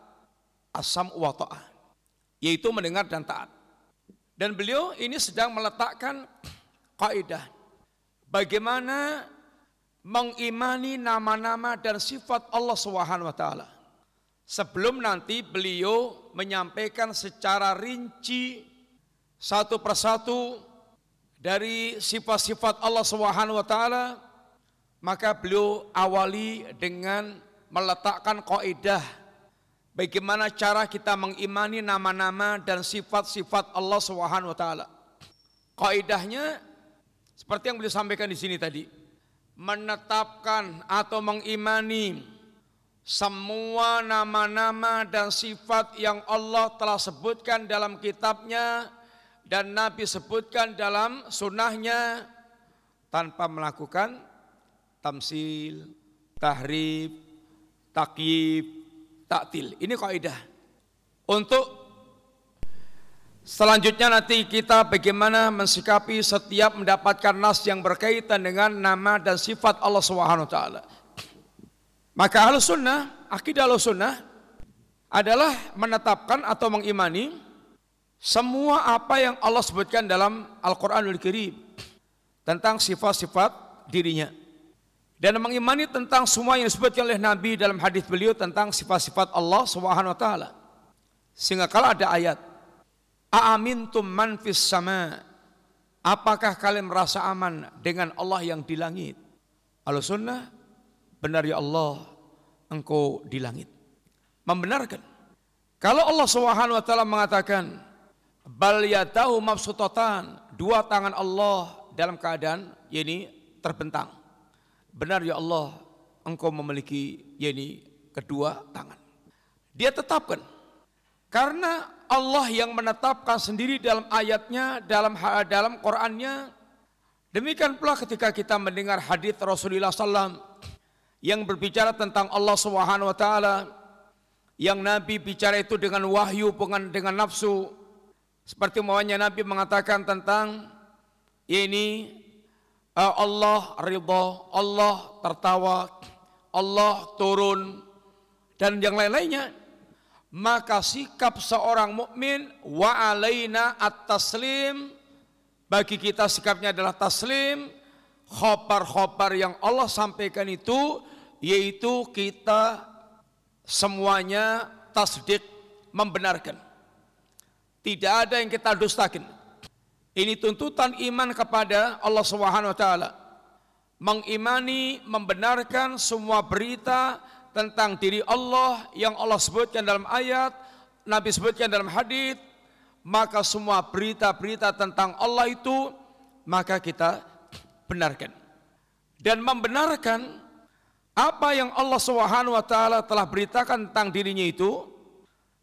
asam wa ta'ah, yaitu mendengar dan taat. Dan beliau ini sedang meletakkan kaidah bagaimana mengimani nama-nama dan sifat Allah Subhanahu wa taala. Sebelum nanti beliau menyampaikan secara rinci satu persatu dari sifat-sifat Allah Subhanahu wa taala, maka beliau awali dengan meletakkan kaidah bagaimana cara kita mengimani nama-nama dan sifat-sifat Allah Subhanahu wa taala. Kaidahnya seperti yang beliau sampaikan di sini tadi, menetapkan atau mengimani semua nama-nama dan sifat yang Allah telah sebutkan dalam kitabnya dan Nabi sebutkan dalam sunnahnya tanpa melakukan tamsil, tahrif, takyib, taktil. Ini kaidah. Untuk Selanjutnya nanti kita bagaimana mensikapi setiap mendapatkan nas yang berkaitan dengan nama dan sifat Allah Subhanahu taala. Maka Ahlus Sunnah, akidah Ahlus Sunnah adalah menetapkan atau mengimani semua apa yang Allah sebutkan dalam Al-Qur'anul Karim tentang sifat-sifat dirinya. Dan mengimani tentang semua yang disebutkan oleh Nabi dalam hadis beliau tentang sifat-sifat Allah Subhanahu wa taala. Sehingga kalau ada ayat Aamintum man fis sama. Apakah kalian merasa aman dengan Allah yang di langit? Al sunnah benar ya Allah engkau di langit. Membenarkan. Kalau Allah Subhanahu wa taala mengatakan bal yatahu mabsutatan, dua tangan Allah dalam keadaan yakni terbentang. Benar ya Allah engkau memiliki yakni kedua tangan. Dia tetapkan karena Allah yang menetapkan sendiri dalam ayatnya, dalam dalam Qur'annya. Demikian pula ketika kita mendengar hadis Rasulullah SAW yang berbicara tentang Allah Subhanahu Wa Taala, yang Nabi bicara itu dengan wahyu dengan nafsu. Seperti maunya Nabi mengatakan tentang ini uh, Allah ridha, Allah tertawa, Allah turun dan yang lain-lainnya. Maka sikap seorang mukmin wa alaina at-taslim bagi kita sikapnya adalah taslim khobar-khobar yang Allah sampaikan itu yaitu kita semuanya tasdik membenarkan tidak ada yang kita dustakan ini tuntutan iman kepada Allah Subhanahu wa taala mengimani membenarkan semua berita tentang diri Allah yang Allah sebutkan dalam ayat, Nabi sebutkan dalam hadis, maka semua berita-berita tentang Allah itu maka kita benarkan. Dan membenarkan apa yang Allah Subhanahu wa taala telah beritakan tentang dirinya itu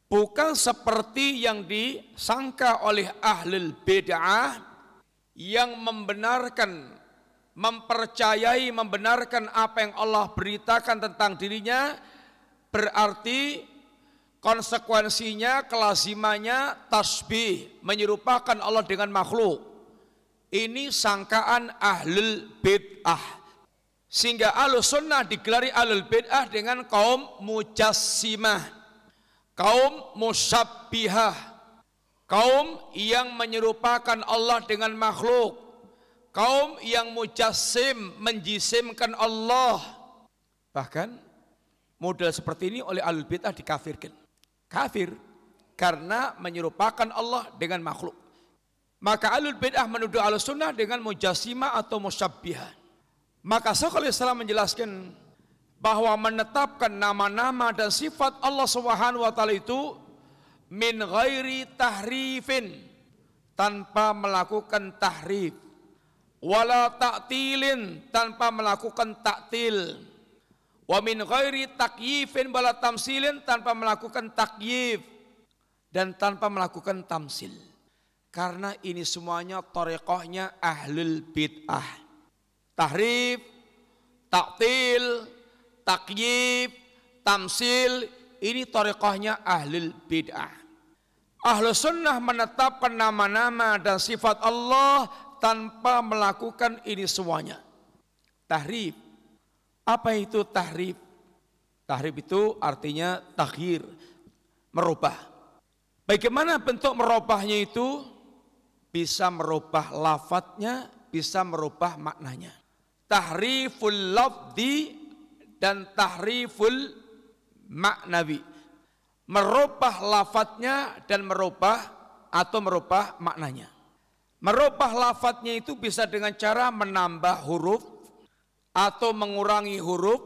bukan seperti yang disangka oleh ahlul bid'ah yang membenarkan mempercayai membenarkan apa yang Allah beritakan tentang dirinya berarti konsekuensinya kelazimannya tasbih menyerupakan Allah dengan makhluk. Ini sangkaan ahlul bid'ah. Sehingga ahlus sunnah digelari ahlul bid'ah dengan kaum mujassimah kaum musabbihah. Kaum yang menyerupakan Allah dengan makhluk. Kaum yang mujassim menjisimkan Allah. Bahkan model seperti ini oleh alul bid'ah dikafirkan. Kafir karena menyerupakan Allah dengan makhluk. Maka alul bid'ah menuduh al sunnah dengan mujassimah atau musyabbihan maka Syekhul Islam menjelaskan bahwa menetapkan nama-nama dan sifat Allah Subhanahu wa taala itu min ghairi tahrifin tanpa melakukan tahrif. Wala ta'tilin tanpa melakukan taktil wa min ghairi takyifin wala tamsilin tanpa melakukan takyif. Dan tanpa melakukan tamsil. Karena ini semuanya tarekohnya ahlul bid'ah. Tahrif taktil takyif tamsil ini tarekohnya ahlul bid'ah Ahlu sunnah menetapkan nama-nama dan sifat Allah tanpa melakukan ini semuanya. Tahrif. Apa itu tahrif? Tahrif itu artinya takhir, merubah. Bagaimana bentuk merubahnya itu? Bisa merubah lafadznya, bisa merubah maknanya. Tahriful lafdi dan tahriful maknawi. Merubah lafadznya dan merubah atau merubah maknanya. Merubah lafadznya itu bisa dengan cara menambah huruf atau mengurangi huruf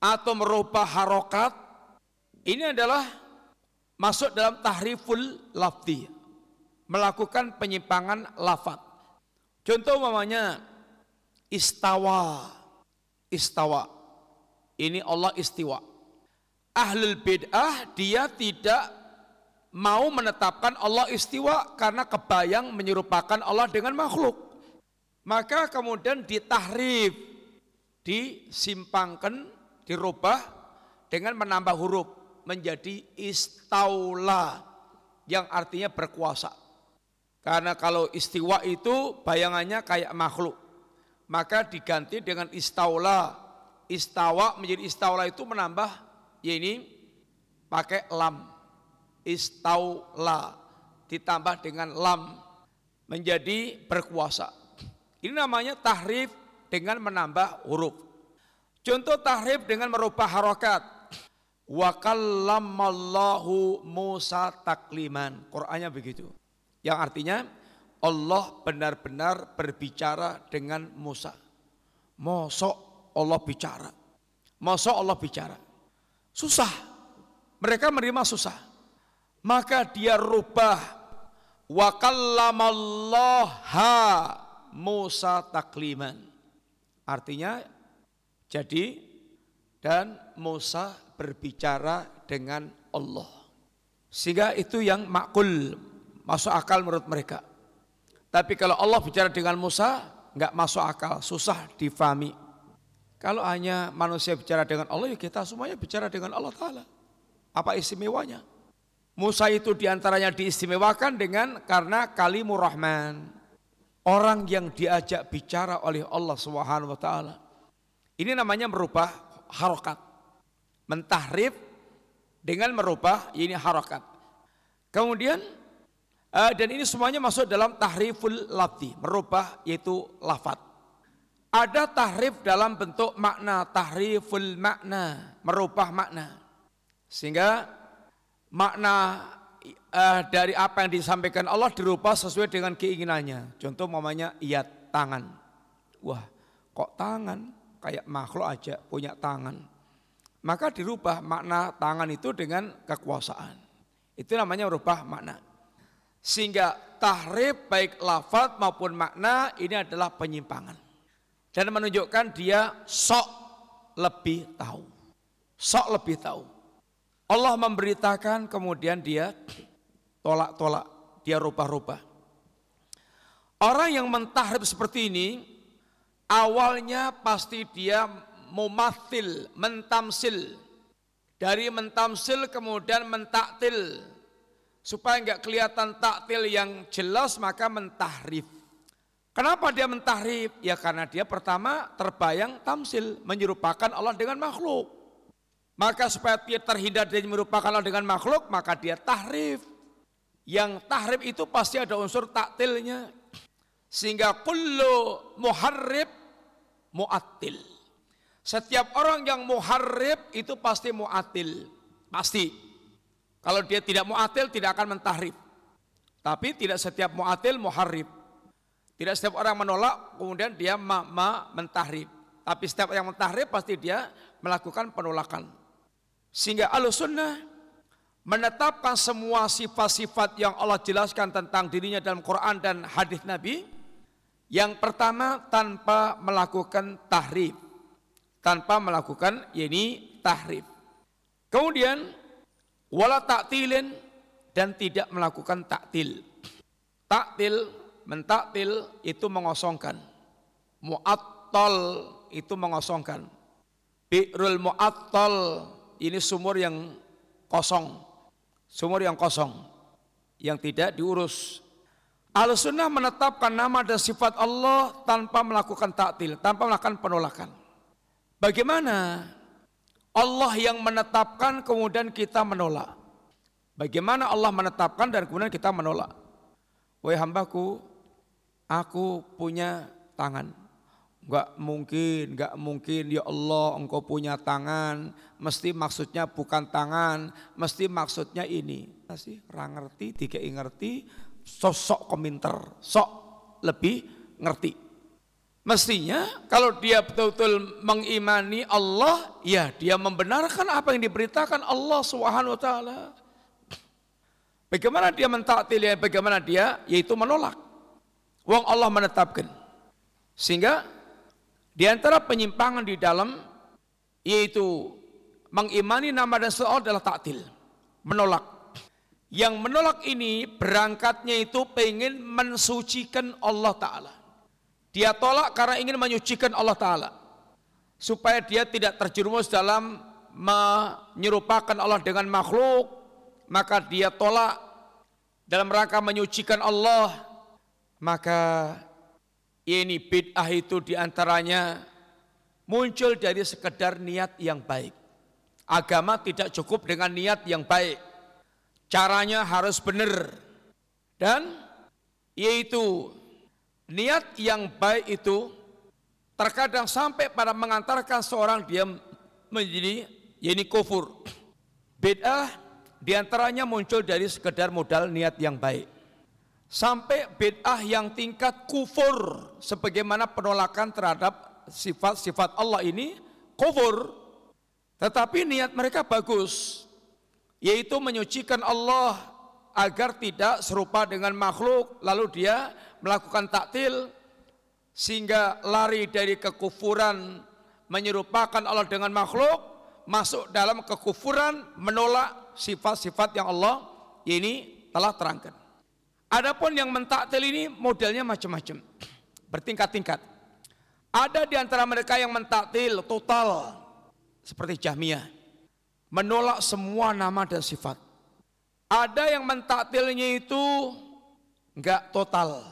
atau merubah harokat. Ini adalah masuk dalam tahriful lafzi, melakukan penyimpangan lafad. Contoh mamanya istawa, istawa. Ini Allah istiwa. Ahlul bid'ah dia tidak mau menetapkan Allah istiwa karena kebayang menyerupakan Allah dengan makhluk. Maka kemudian ditahrif, disimpangkan, dirubah dengan menambah huruf menjadi istaula yang artinya berkuasa. Karena kalau istiwa itu bayangannya kayak makhluk. Maka diganti dengan istaula. Istawa menjadi istaula itu menambah ya ini pakai lam istaula ditambah dengan lam menjadi berkuasa. Ini namanya tahrif dengan menambah huruf. Contoh tahrif dengan merubah harokat. Wa kallamallahu Musa takliman. Qur'annya begitu. Yang artinya Allah benar-benar berbicara dengan Musa. Mosok Allah bicara. Mosok Allah bicara. Susah. Mereka menerima susah maka dia rubah wa kallamallaha Musa takliman. Artinya jadi dan Musa berbicara dengan Allah. Sehingga itu yang makul masuk akal menurut mereka. Tapi kalau Allah bicara dengan Musa nggak masuk akal, susah difahami. Kalau hanya manusia bicara dengan Allah, ya kita semuanya bicara dengan Allah Ta'ala. Apa istimewanya? Musa itu di antaranya diistimewakan dengan karena kalimur rahman. Orang yang diajak bicara oleh Allah Subhanahu wa taala. Ini namanya merubah harokat. Mentahrif dengan merubah ini harokat. Kemudian uh, dan ini semuanya masuk dalam tahriful lafzi, merubah yaitu lafat. Ada tahrif dalam bentuk makna, tahriful makna, merubah makna. Sehingga makna uh, dari apa yang disampaikan Allah dirubah sesuai dengan keinginannya. Contoh mamanya iat tangan. Wah, kok tangan? Kayak makhluk aja punya tangan. Maka dirubah makna tangan itu dengan kekuasaan. Itu namanya merubah makna. Sehingga tahrif baik lafaz maupun makna ini adalah penyimpangan. Dan menunjukkan dia sok lebih tahu. Sok lebih tahu. Allah memberitakan kemudian dia tolak-tolak, dia rubah-rubah. Orang yang mentahrib seperti ini awalnya pasti dia mumathil, mentamsil. Dari mentamsil kemudian mentaktil. Supaya enggak kelihatan taktil yang jelas maka mentahrif. Kenapa dia mentahrif? Ya karena dia pertama terbayang tamsil, menyerupakan Allah dengan makhluk. Maka supaya dia terhindar dari merupakan Allah dengan makhluk, maka dia tahrif. Yang tahrif itu pasti ada unsur taktilnya. Sehingga kullu muharrib mu'attil. Setiap orang yang muharrib itu pasti mu'atil. Pasti. Kalau dia tidak mu'atil tidak akan mentahrib. Tapi tidak setiap mu'atil muharrib. Tidak setiap orang menolak kemudian dia ma, ma mentahrib. Tapi setiap yang mentahrib pasti dia melakukan penolakan. Sehingga al-sunnah menetapkan semua sifat-sifat yang Allah jelaskan tentang dirinya dalam Quran dan hadis Nabi. Yang pertama tanpa melakukan tahrif tanpa melakukan ini tahrif. Kemudian wala taktilin dan tidak melakukan taktil. Taktil, mentaktil itu mengosongkan. Mu'attal itu mengosongkan. Bi'rul mu'attal ini sumur yang kosong. Sumur yang kosong. Yang tidak diurus. Al-Sunnah menetapkan nama dan sifat Allah tanpa melakukan taktil, tanpa melakukan penolakan. Bagaimana Allah yang menetapkan kemudian kita menolak? Bagaimana Allah menetapkan dan kemudian kita menolak? Wahai hambaku, aku punya tangan. Enggak mungkin, enggak mungkin ya Allah engkau punya tangan. Mesti maksudnya bukan tangan, mesti maksudnya ini. Masih orang ngerti, tiga ngerti, sosok komentar, sok lebih ngerti. Mestinya kalau dia betul-betul mengimani Allah, ya dia membenarkan apa yang diberitakan Allah Subhanahu wa. Bagaimana dia mentaktil ya, bagaimana dia yaitu menolak. Wong Allah menetapkan. Sehingga di antara penyimpangan di dalam yaitu mengimani nama dan seolah adalah taktil, menolak. Yang menolak ini berangkatnya itu pengen mensucikan Allah Ta'ala. Dia tolak karena ingin menyucikan Allah Ta'ala. Supaya dia tidak terjerumus dalam menyerupakan Allah dengan makhluk. Maka dia tolak dalam rangka menyucikan Allah. Maka ini bid'ah itu di antaranya muncul dari sekedar niat yang baik. Agama tidak cukup dengan niat yang baik. Caranya harus benar. Dan yaitu Niat yang baik itu terkadang sampai pada mengantarkan seorang dia menjadi ini kufur. Bid'ah di antaranya muncul dari sekedar modal niat yang baik. Sampai bid'ah yang tingkat kufur sebagaimana penolakan terhadap sifat-sifat Allah ini kufur. Tetapi niat mereka bagus yaitu menyucikan Allah agar tidak serupa dengan makhluk lalu dia melakukan taktil sehingga lari dari kekufuran menyerupakan Allah dengan makhluk masuk dalam kekufuran menolak sifat-sifat yang Allah ini telah terangkan. Adapun yang mentaktil ini modelnya macam-macam, bertingkat-tingkat. Ada di antara mereka yang mentaktil total seperti Jahmiyah, menolak semua nama dan sifat. Ada yang mentaktilnya itu enggak total,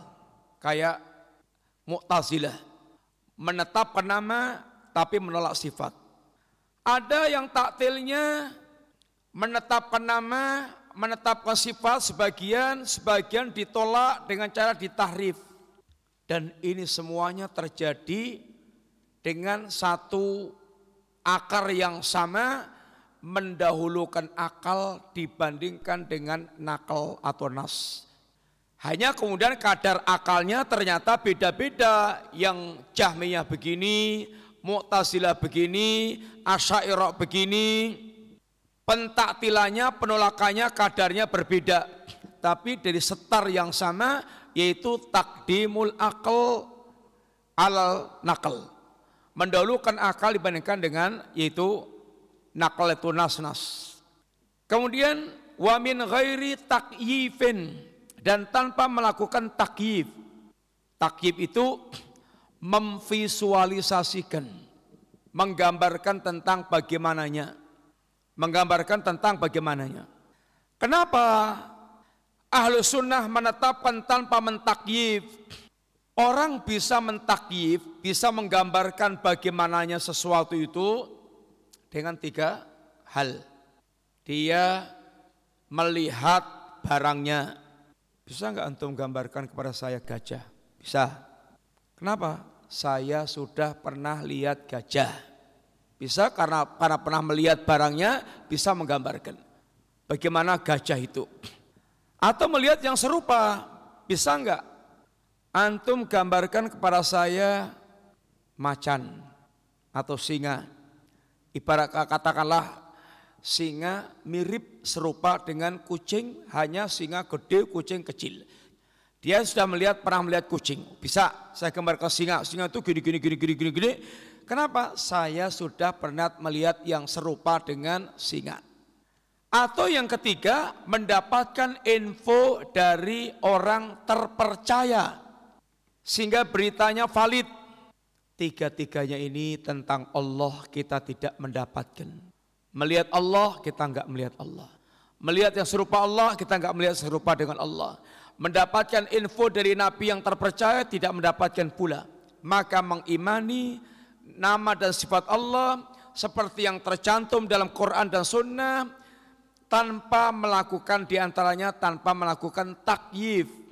kayak Mu'tazilah menetapkan nama tapi menolak sifat. Ada yang taktilnya menetapkan nama, menetapkan sifat sebagian, sebagian ditolak dengan cara ditahrif. Dan ini semuanya terjadi dengan satu akar yang sama mendahulukan akal dibandingkan dengan nakal atau nas. Hanya kemudian kadar akalnya ternyata beda-beda. Yang Jahmiyah begini, Mu'tazilah begini, Asyairah begini. Pentaktilannya, penolakannya kadarnya berbeda. Tapi dari setar yang sama yaitu takdimul akal al nakal. Mendahulukan akal dibandingkan dengan yaitu nakal itu nas-nas. Kemudian wamin ghairi takyifin dan tanpa melakukan takyif. Takyib itu memvisualisasikan, menggambarkan tentang bagaimananya, menggambarkan tentang bagaimananya. Kenapa ahlu sunnah menetapkan tanpa mentakyif? Orang bisa mentakyif, bisa menggambarkan bagaimananya sesuatu itu dengan tiga hal. Dia melihat barangnya. Bisa nggak antum gambarkan kepada saya gajah? Bisa. Kenapa? Saya sudah pernah lihat gajah. Bisa karena karena pernah melihat barangnya bisa menggambarkan bagaimana gajah itu. Atau melihat yang serupa, bisa enggak Antum gambarkan kepada saya macan atau singa. Ibarat katakanlah singa mirip serupa dengan kucing, hanya singa gede, kucing kecil. Dia sudah melihat pernah melihat kucing. Bisa saya gambarkan singa, singa itu gini gini gini gini gini gini. Kenapa? Saya sudah pernah melihat yang serupa dengan singa. Atau yang ketiga, mendapatkan info dari orang terpercaya sehingga beritanya valid. Tiga-tiganya ini tentang Allah kita tidak mendapatkan. Melihat Allah kita enggak melihat Allah. Melihat yang serupa Allah kita enggak melihat serupa dengan Allah. Mendapatkan info dari Nabi yang terpercaya tidak mendapatkan pula. Maka mengimani nama dan sifat Allah seperti yang tercantum dalam Quran dan Sunnah tanpa melakukan di antaranya tanpa melakukan takyif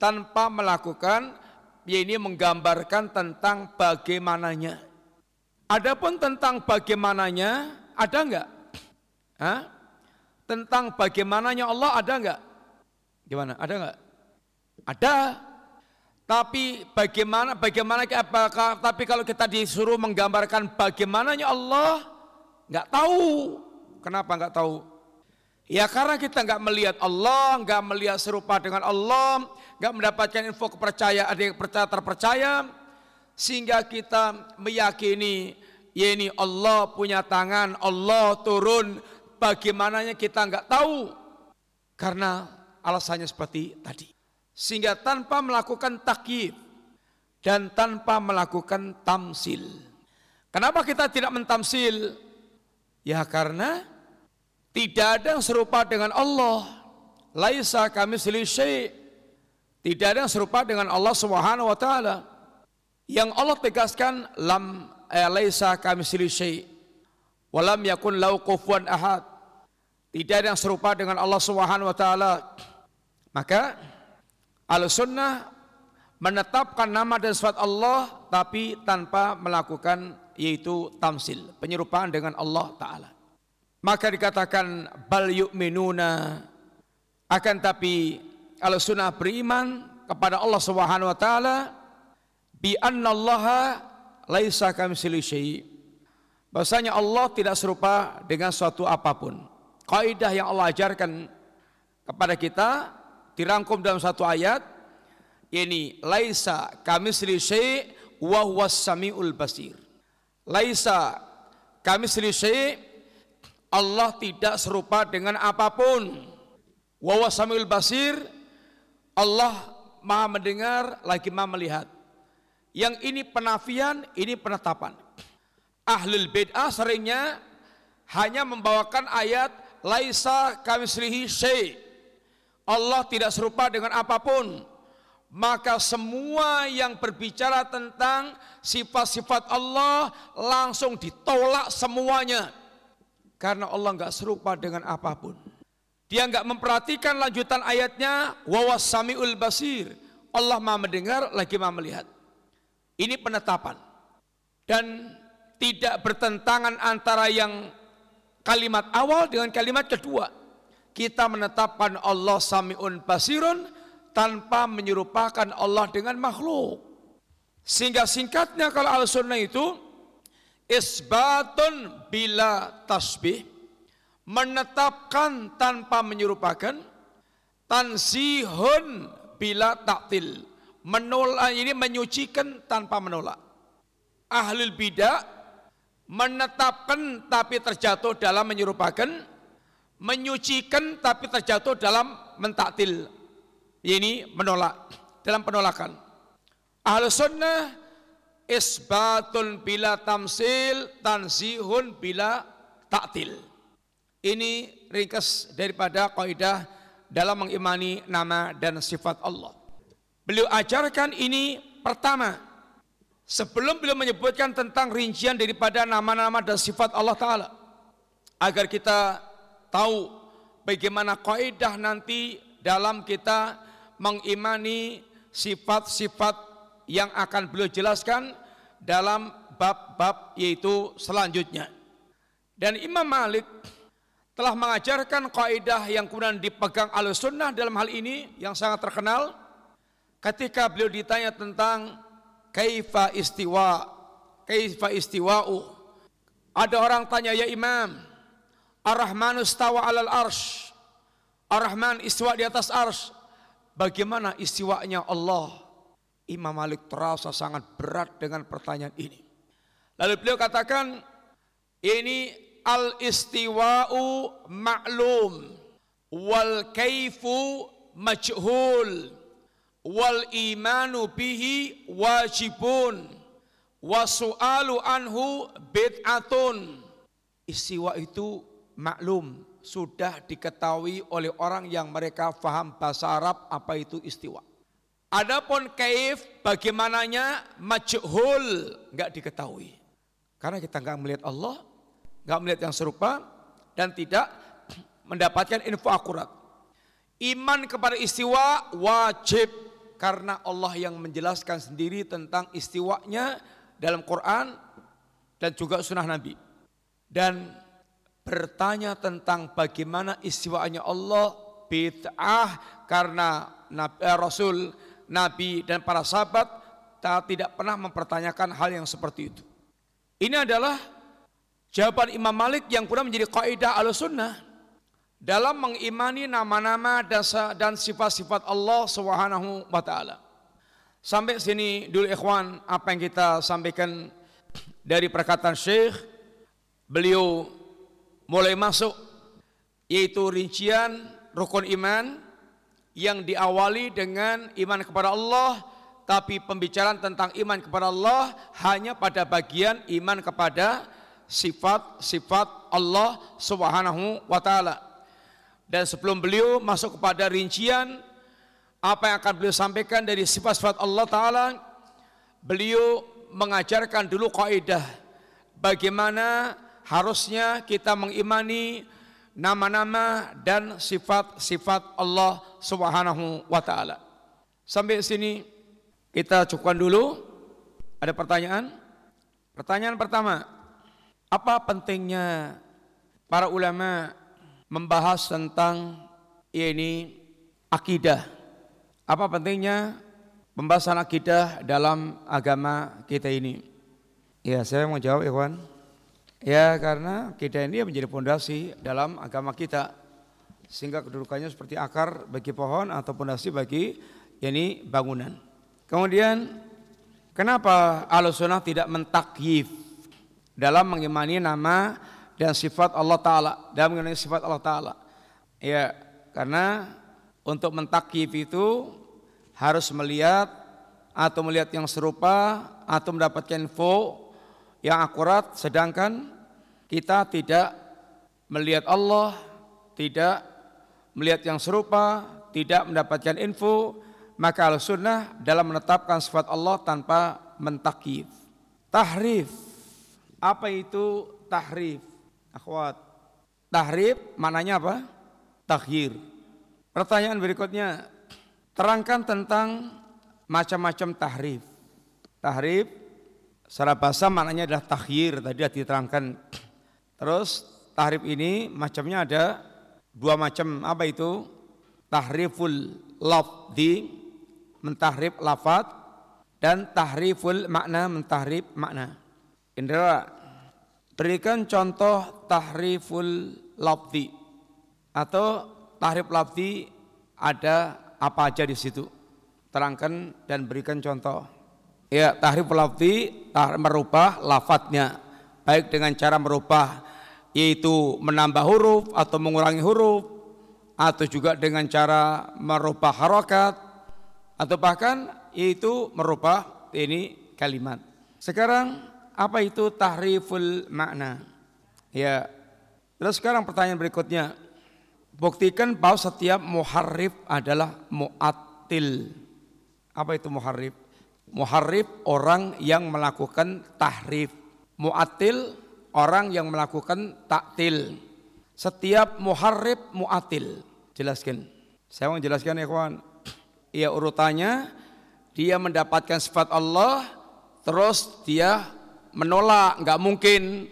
tanpa melakukan ya ini menggambarkan tentang bagaimananya. Adapun tentang bagaimananya, ada enggak? Hah? Tentang bagaimananya Allah ada enggak? Gimana? Ada enggak? Ada. Tapi bagaimana bagaimana apakah tapi kalau kita disuruh menggambarkan bagaimananya Allah enggak tahu. Kenapa enggak tahu? Ya karena kita enggak melihat Allah, enggak melihat serupa dengan Allah, nggak mendapatkan info kepercayaan ada yang percaya terpercaya sehingga kita meyakini ya ini Allah punya tangan Allah turun bagaimananya kita nggak tahu karena alasannya seperti tadi sehingga tanpa melakukan takyif dan tanpa melakukan tamsil kenapa kita tidak mentamsil ya karena tidak ada yang serupa dengan Allah laisa kami syai' Tidak ada yang serupa dengan Allah Subhanahu wa taala. Yang Allah tegaskan lam eh, laisa kamitsli syai' wa lam yakun lahu kufuwan ahad. Tidak ada yang serupa dengan Allah Subhanahu wa taala. Maka Al-Sunnah menetapkan nama dan sifat Allah tapi tanpa melakukan yaitu tamsil, penyerupaan dengan Allah taala. Maka dikatakan bal yu'minuna akan tapi kalau sunnah beriman kepada Allah Subhanahu wa taala bi annallaha laisa kamitsili syai. Bahasanya Allah tidak serupa dengan suatu apa pun. Kaidah yang Allah ajarkan kepada kita dirangkum dalam satu ayat ini laisa kamitsili syai wa huwas samiul basir. Laisa kamitsili syai Allah tidak serupa dengan apa pun. Wa huwas samiul basir Allah maha mendengar lagi maha melihat. Yang ini penafian, ini penetapan. Ahlul bid'ah seringnya hanya membawakan ayat laisa kamislihi syai. Allah tidak serupa dengan apa pun. Maka semua yang berbicara tentang sifat-sifat Allah langsung ditolak semuanya. Karena Allah nggak serupa dengan apa pun. Dia enggak memperhatikan lanjutan ayatnya wawas samiul basir. Allah Maha mendengar lagi Maha melihat. Ini penetapan. Dan tidak bertentangan antara yang kalimat awal dengan kalimat kedua. Kita menetapkan Allah samiun basirun tanpa menyerupakan Allah dengan makhluk. Sehingga singkatnya kalau al-sunnah itu isbatun bila tasbih menetapkan tanpa menyerupakan tansihun bila taktil menolak ini menyucikan tanpa menolak ahlul bidah menetapkan tapi terjatuh dalam menyerupakan menyucikan tapi terjatuh dalam mentaktil ini menolak dalam penolakan Ahlu sunnah isbatun bila tamsil, tansihun bila taktil. Ini ringkas daripada kaidah dalam mengimani nama dan sifat Allah. Beliau ajarkan ini pertama sebelum beliau menyebutkan tentang rincian daripada nama-nama dan sifat Allah Ta'ala agar kita tahu bagaimana kaidah nanti dalam kita mengimani sifat-sifat yang akan beliau jelaskan dalam bab-bab yaitu selanjutnya. Dan Imam Malik telah mengajarkan kaidah yang kemudian dipegang al sunnah dalam hal ini yang sangat terkenal ketika beliau ditanya tentang kaifa istiwa kaifa istiwa'u ada orang tanya ya imam ar-rahmanu stawa alal arsh. Ar-rahman istiwa di atas arsh. Bagaimana istiwanya Allah? Imam Malik terasa sangat berat dengan pertanyaan ini. Lalu beliau katakan, ini al istiwa'u ma'lum. Wal kaifu majhul. Wal imanu bihi wajibun. Wa su'alu anhu bid'atun. Istiwa itu maklum, sudah diketahui oleh orang yang mereka faham bahasa Arab apa itu istiwa. Adapun kaif bagaimananya majhul nggak diketahui. Karena kita nggak melihat Allah, nggak melihat yang serupa dan tidak mendapatkan info akurat. Iman kepada istiwa wajib karena Allah yang menjelaskan sendiri tentang istiwanya dalam Quran dan juga sunnah Nabi. Dan bertanya tentang bagaimana istiwanya Allah bid'ah karena Nabi, eh, Rasul Nabi dan para sahabat tidak pernah mempertanyakan hal yang seperti itu. Ini adalah jawaban Imam Malik yang pernah menjadi kaidah al-sunnah dalam mengimani nama-nama dan sifat-sifat Allah Subhanahu wa taala. Sampai sini dulu ikhwan apa yang kita sampaikan dari perkataan Syekh beliau mulai masuk yaitu rincian rukun iman yang diawali dengan iman kepada Allah tapi pembicaraan tentang iman kepada Allah hanya pada bagian iman kepada sifat-sifat Allah Subhanahu wa taala. Dan sebelum beliau masuk kepada rincian apa yang akan beliau sampaikan dari sifat-sifat Allah taala, beliau mengajarkan dulu kaidah bagaimana harusnya kita mengimani nama-nama dan sifat-sifat Allah Subhanahu wa taala. Sampai sini kita cukupkan dulu. Ada pertanyaan? Pertanyaan pertama, apa pentingnya para ulama membahas tentang ini akidah? Apa pentingnya pembahasan akidah dalam agama kita ini? Ya, saya mau jawab, Ikhwan. Ya karena kita ini menjadi fondasi dalam agama kita sehingga kedudukannya seperti akar bagi pohon atau fondasi bagi ini bangunan. Kemudian kenapa Sunnah tidak mentakyif dalam mengimani nama dan sifat Allah Ta'ala dalam mengimani sifat Allah Ta'ala ya karena untuk mentakyif itu harus melihat atau melihat yang serupa atau mendapatkan info yang akurat sedangkan kita tidak melihat Allah, tidak melihat yang serupa, tidak mendapatkan info, maka al-sunnah dalam menetapkan sifat Allah tanpa mentakif. Tahrif. Apa itu tahrif? Akhwat. Tahrif maknanya apa? Takhir. Pertanyaan berikutnya, terangkan tentang macam-macam tahrif. Tahrif Secara bahasa maknanya adalah takhir tadi sudah diterangkan. Terus tahrif ini macamnya ada dua macam apa itu? Tahriful lafzi mentahrif lafat dan tahriful makna mentahrif makna. Indra berikan contoh tahriful lafzi atau tahrif lafzi ada apa aja di situ. Terangkan dan berikan contoh. Ya, tahrif lafzi merubah lafadznya baik dengan cara merubah yaitu menambah huruf atau mengurangi huruf atau juga dengan cara merubah harokat atau bahkan itu merubah ini kalimat. Sekarang apa itu tahriful makna? Ya. Terus sekarang pertanyaan berikutnya. Buktikan bahwa setiap muharrif adalah mu'attil. Apa itu muharrif? Muharrif orang yang melakukan tahrif. Mu'attil orang yang melakukan taktil. Setiap muharrif mu'attil. Jelaskan. Saya mau jelaskan ya kawan. Ia urutannya dia mendapatkan sifat Allah terus dia menolak nggak mungkin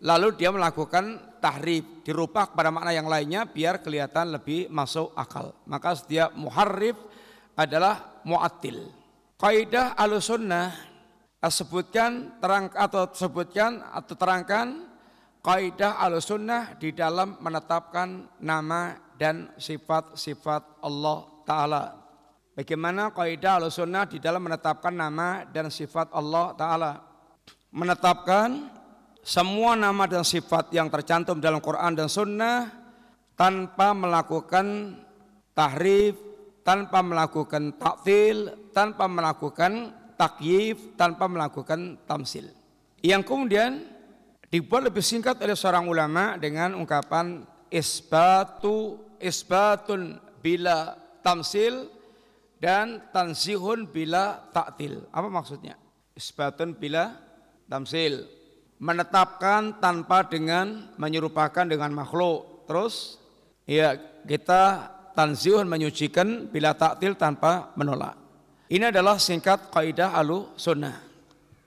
lalu dia melakukan tahrif dirubah kepada makna yang lainnya biar kelihatan lebih masuk akal maka setiap muharrif adalah mu'attil kaidah alusunnah sebutkan terang atau sebutkan atau terangkan kaidah alusunnah di dalam menetapkan nama dan sifat-sifat Allah Ta'ala Bagaimana kaidah al-sunnah di dalam menetapkan nama dan sifat Allah Ta'ala. Menetapkan semua nama dan sifat yang tercantum dalam Quran dan Sunnah tanpa melakukan tahrif, tanpa melakukan taktil, tanpa melakukan takyif, tanpa melakukan tamsil. Yang kemudian dibuat lebih singkat oleh seorang ulama dengan ungkapan isbatu isbatun bila tamsil dan tansihun bila taktil. Apa maksudnya? Isbatun bila tamsil. Menetapkan tanpa dengan menyerupakan dengan makhluk. Terus ya kita tansihun menyucikan bila taktil tanpa menolak. Ini adalah singkat kaidah alu sunnah.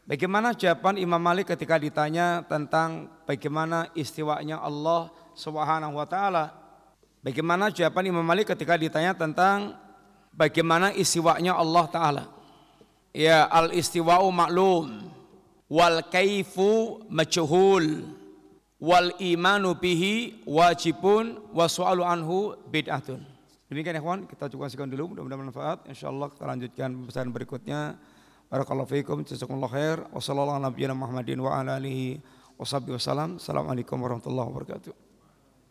Bagaimana jawaban Imam Malik ketika ditanya tentang bagaimana istiwanya Allah Subhanahu wa taala? Bagaimana jawaban Imam Malik ketika ditanya tentang bagaimana istiwanya Allah Ta'ala. Ya al istiwa'u maklum wal kaifu majhul wal imanu bihi wajibun wa su'alu anhu bid'atun. Demikian ya kawan, kita cukup sekian dulu mudah-mudahan bermanfaat. Insyaallah kita lanjutkan pembahasan berikutnya. Barakallahu fiikum, jazakumullah khair. Wassallallahu ala nabiyina Muhammadin wa ala alihi wasallam. Assalamualaikum warahmatullahi wabarakatuh.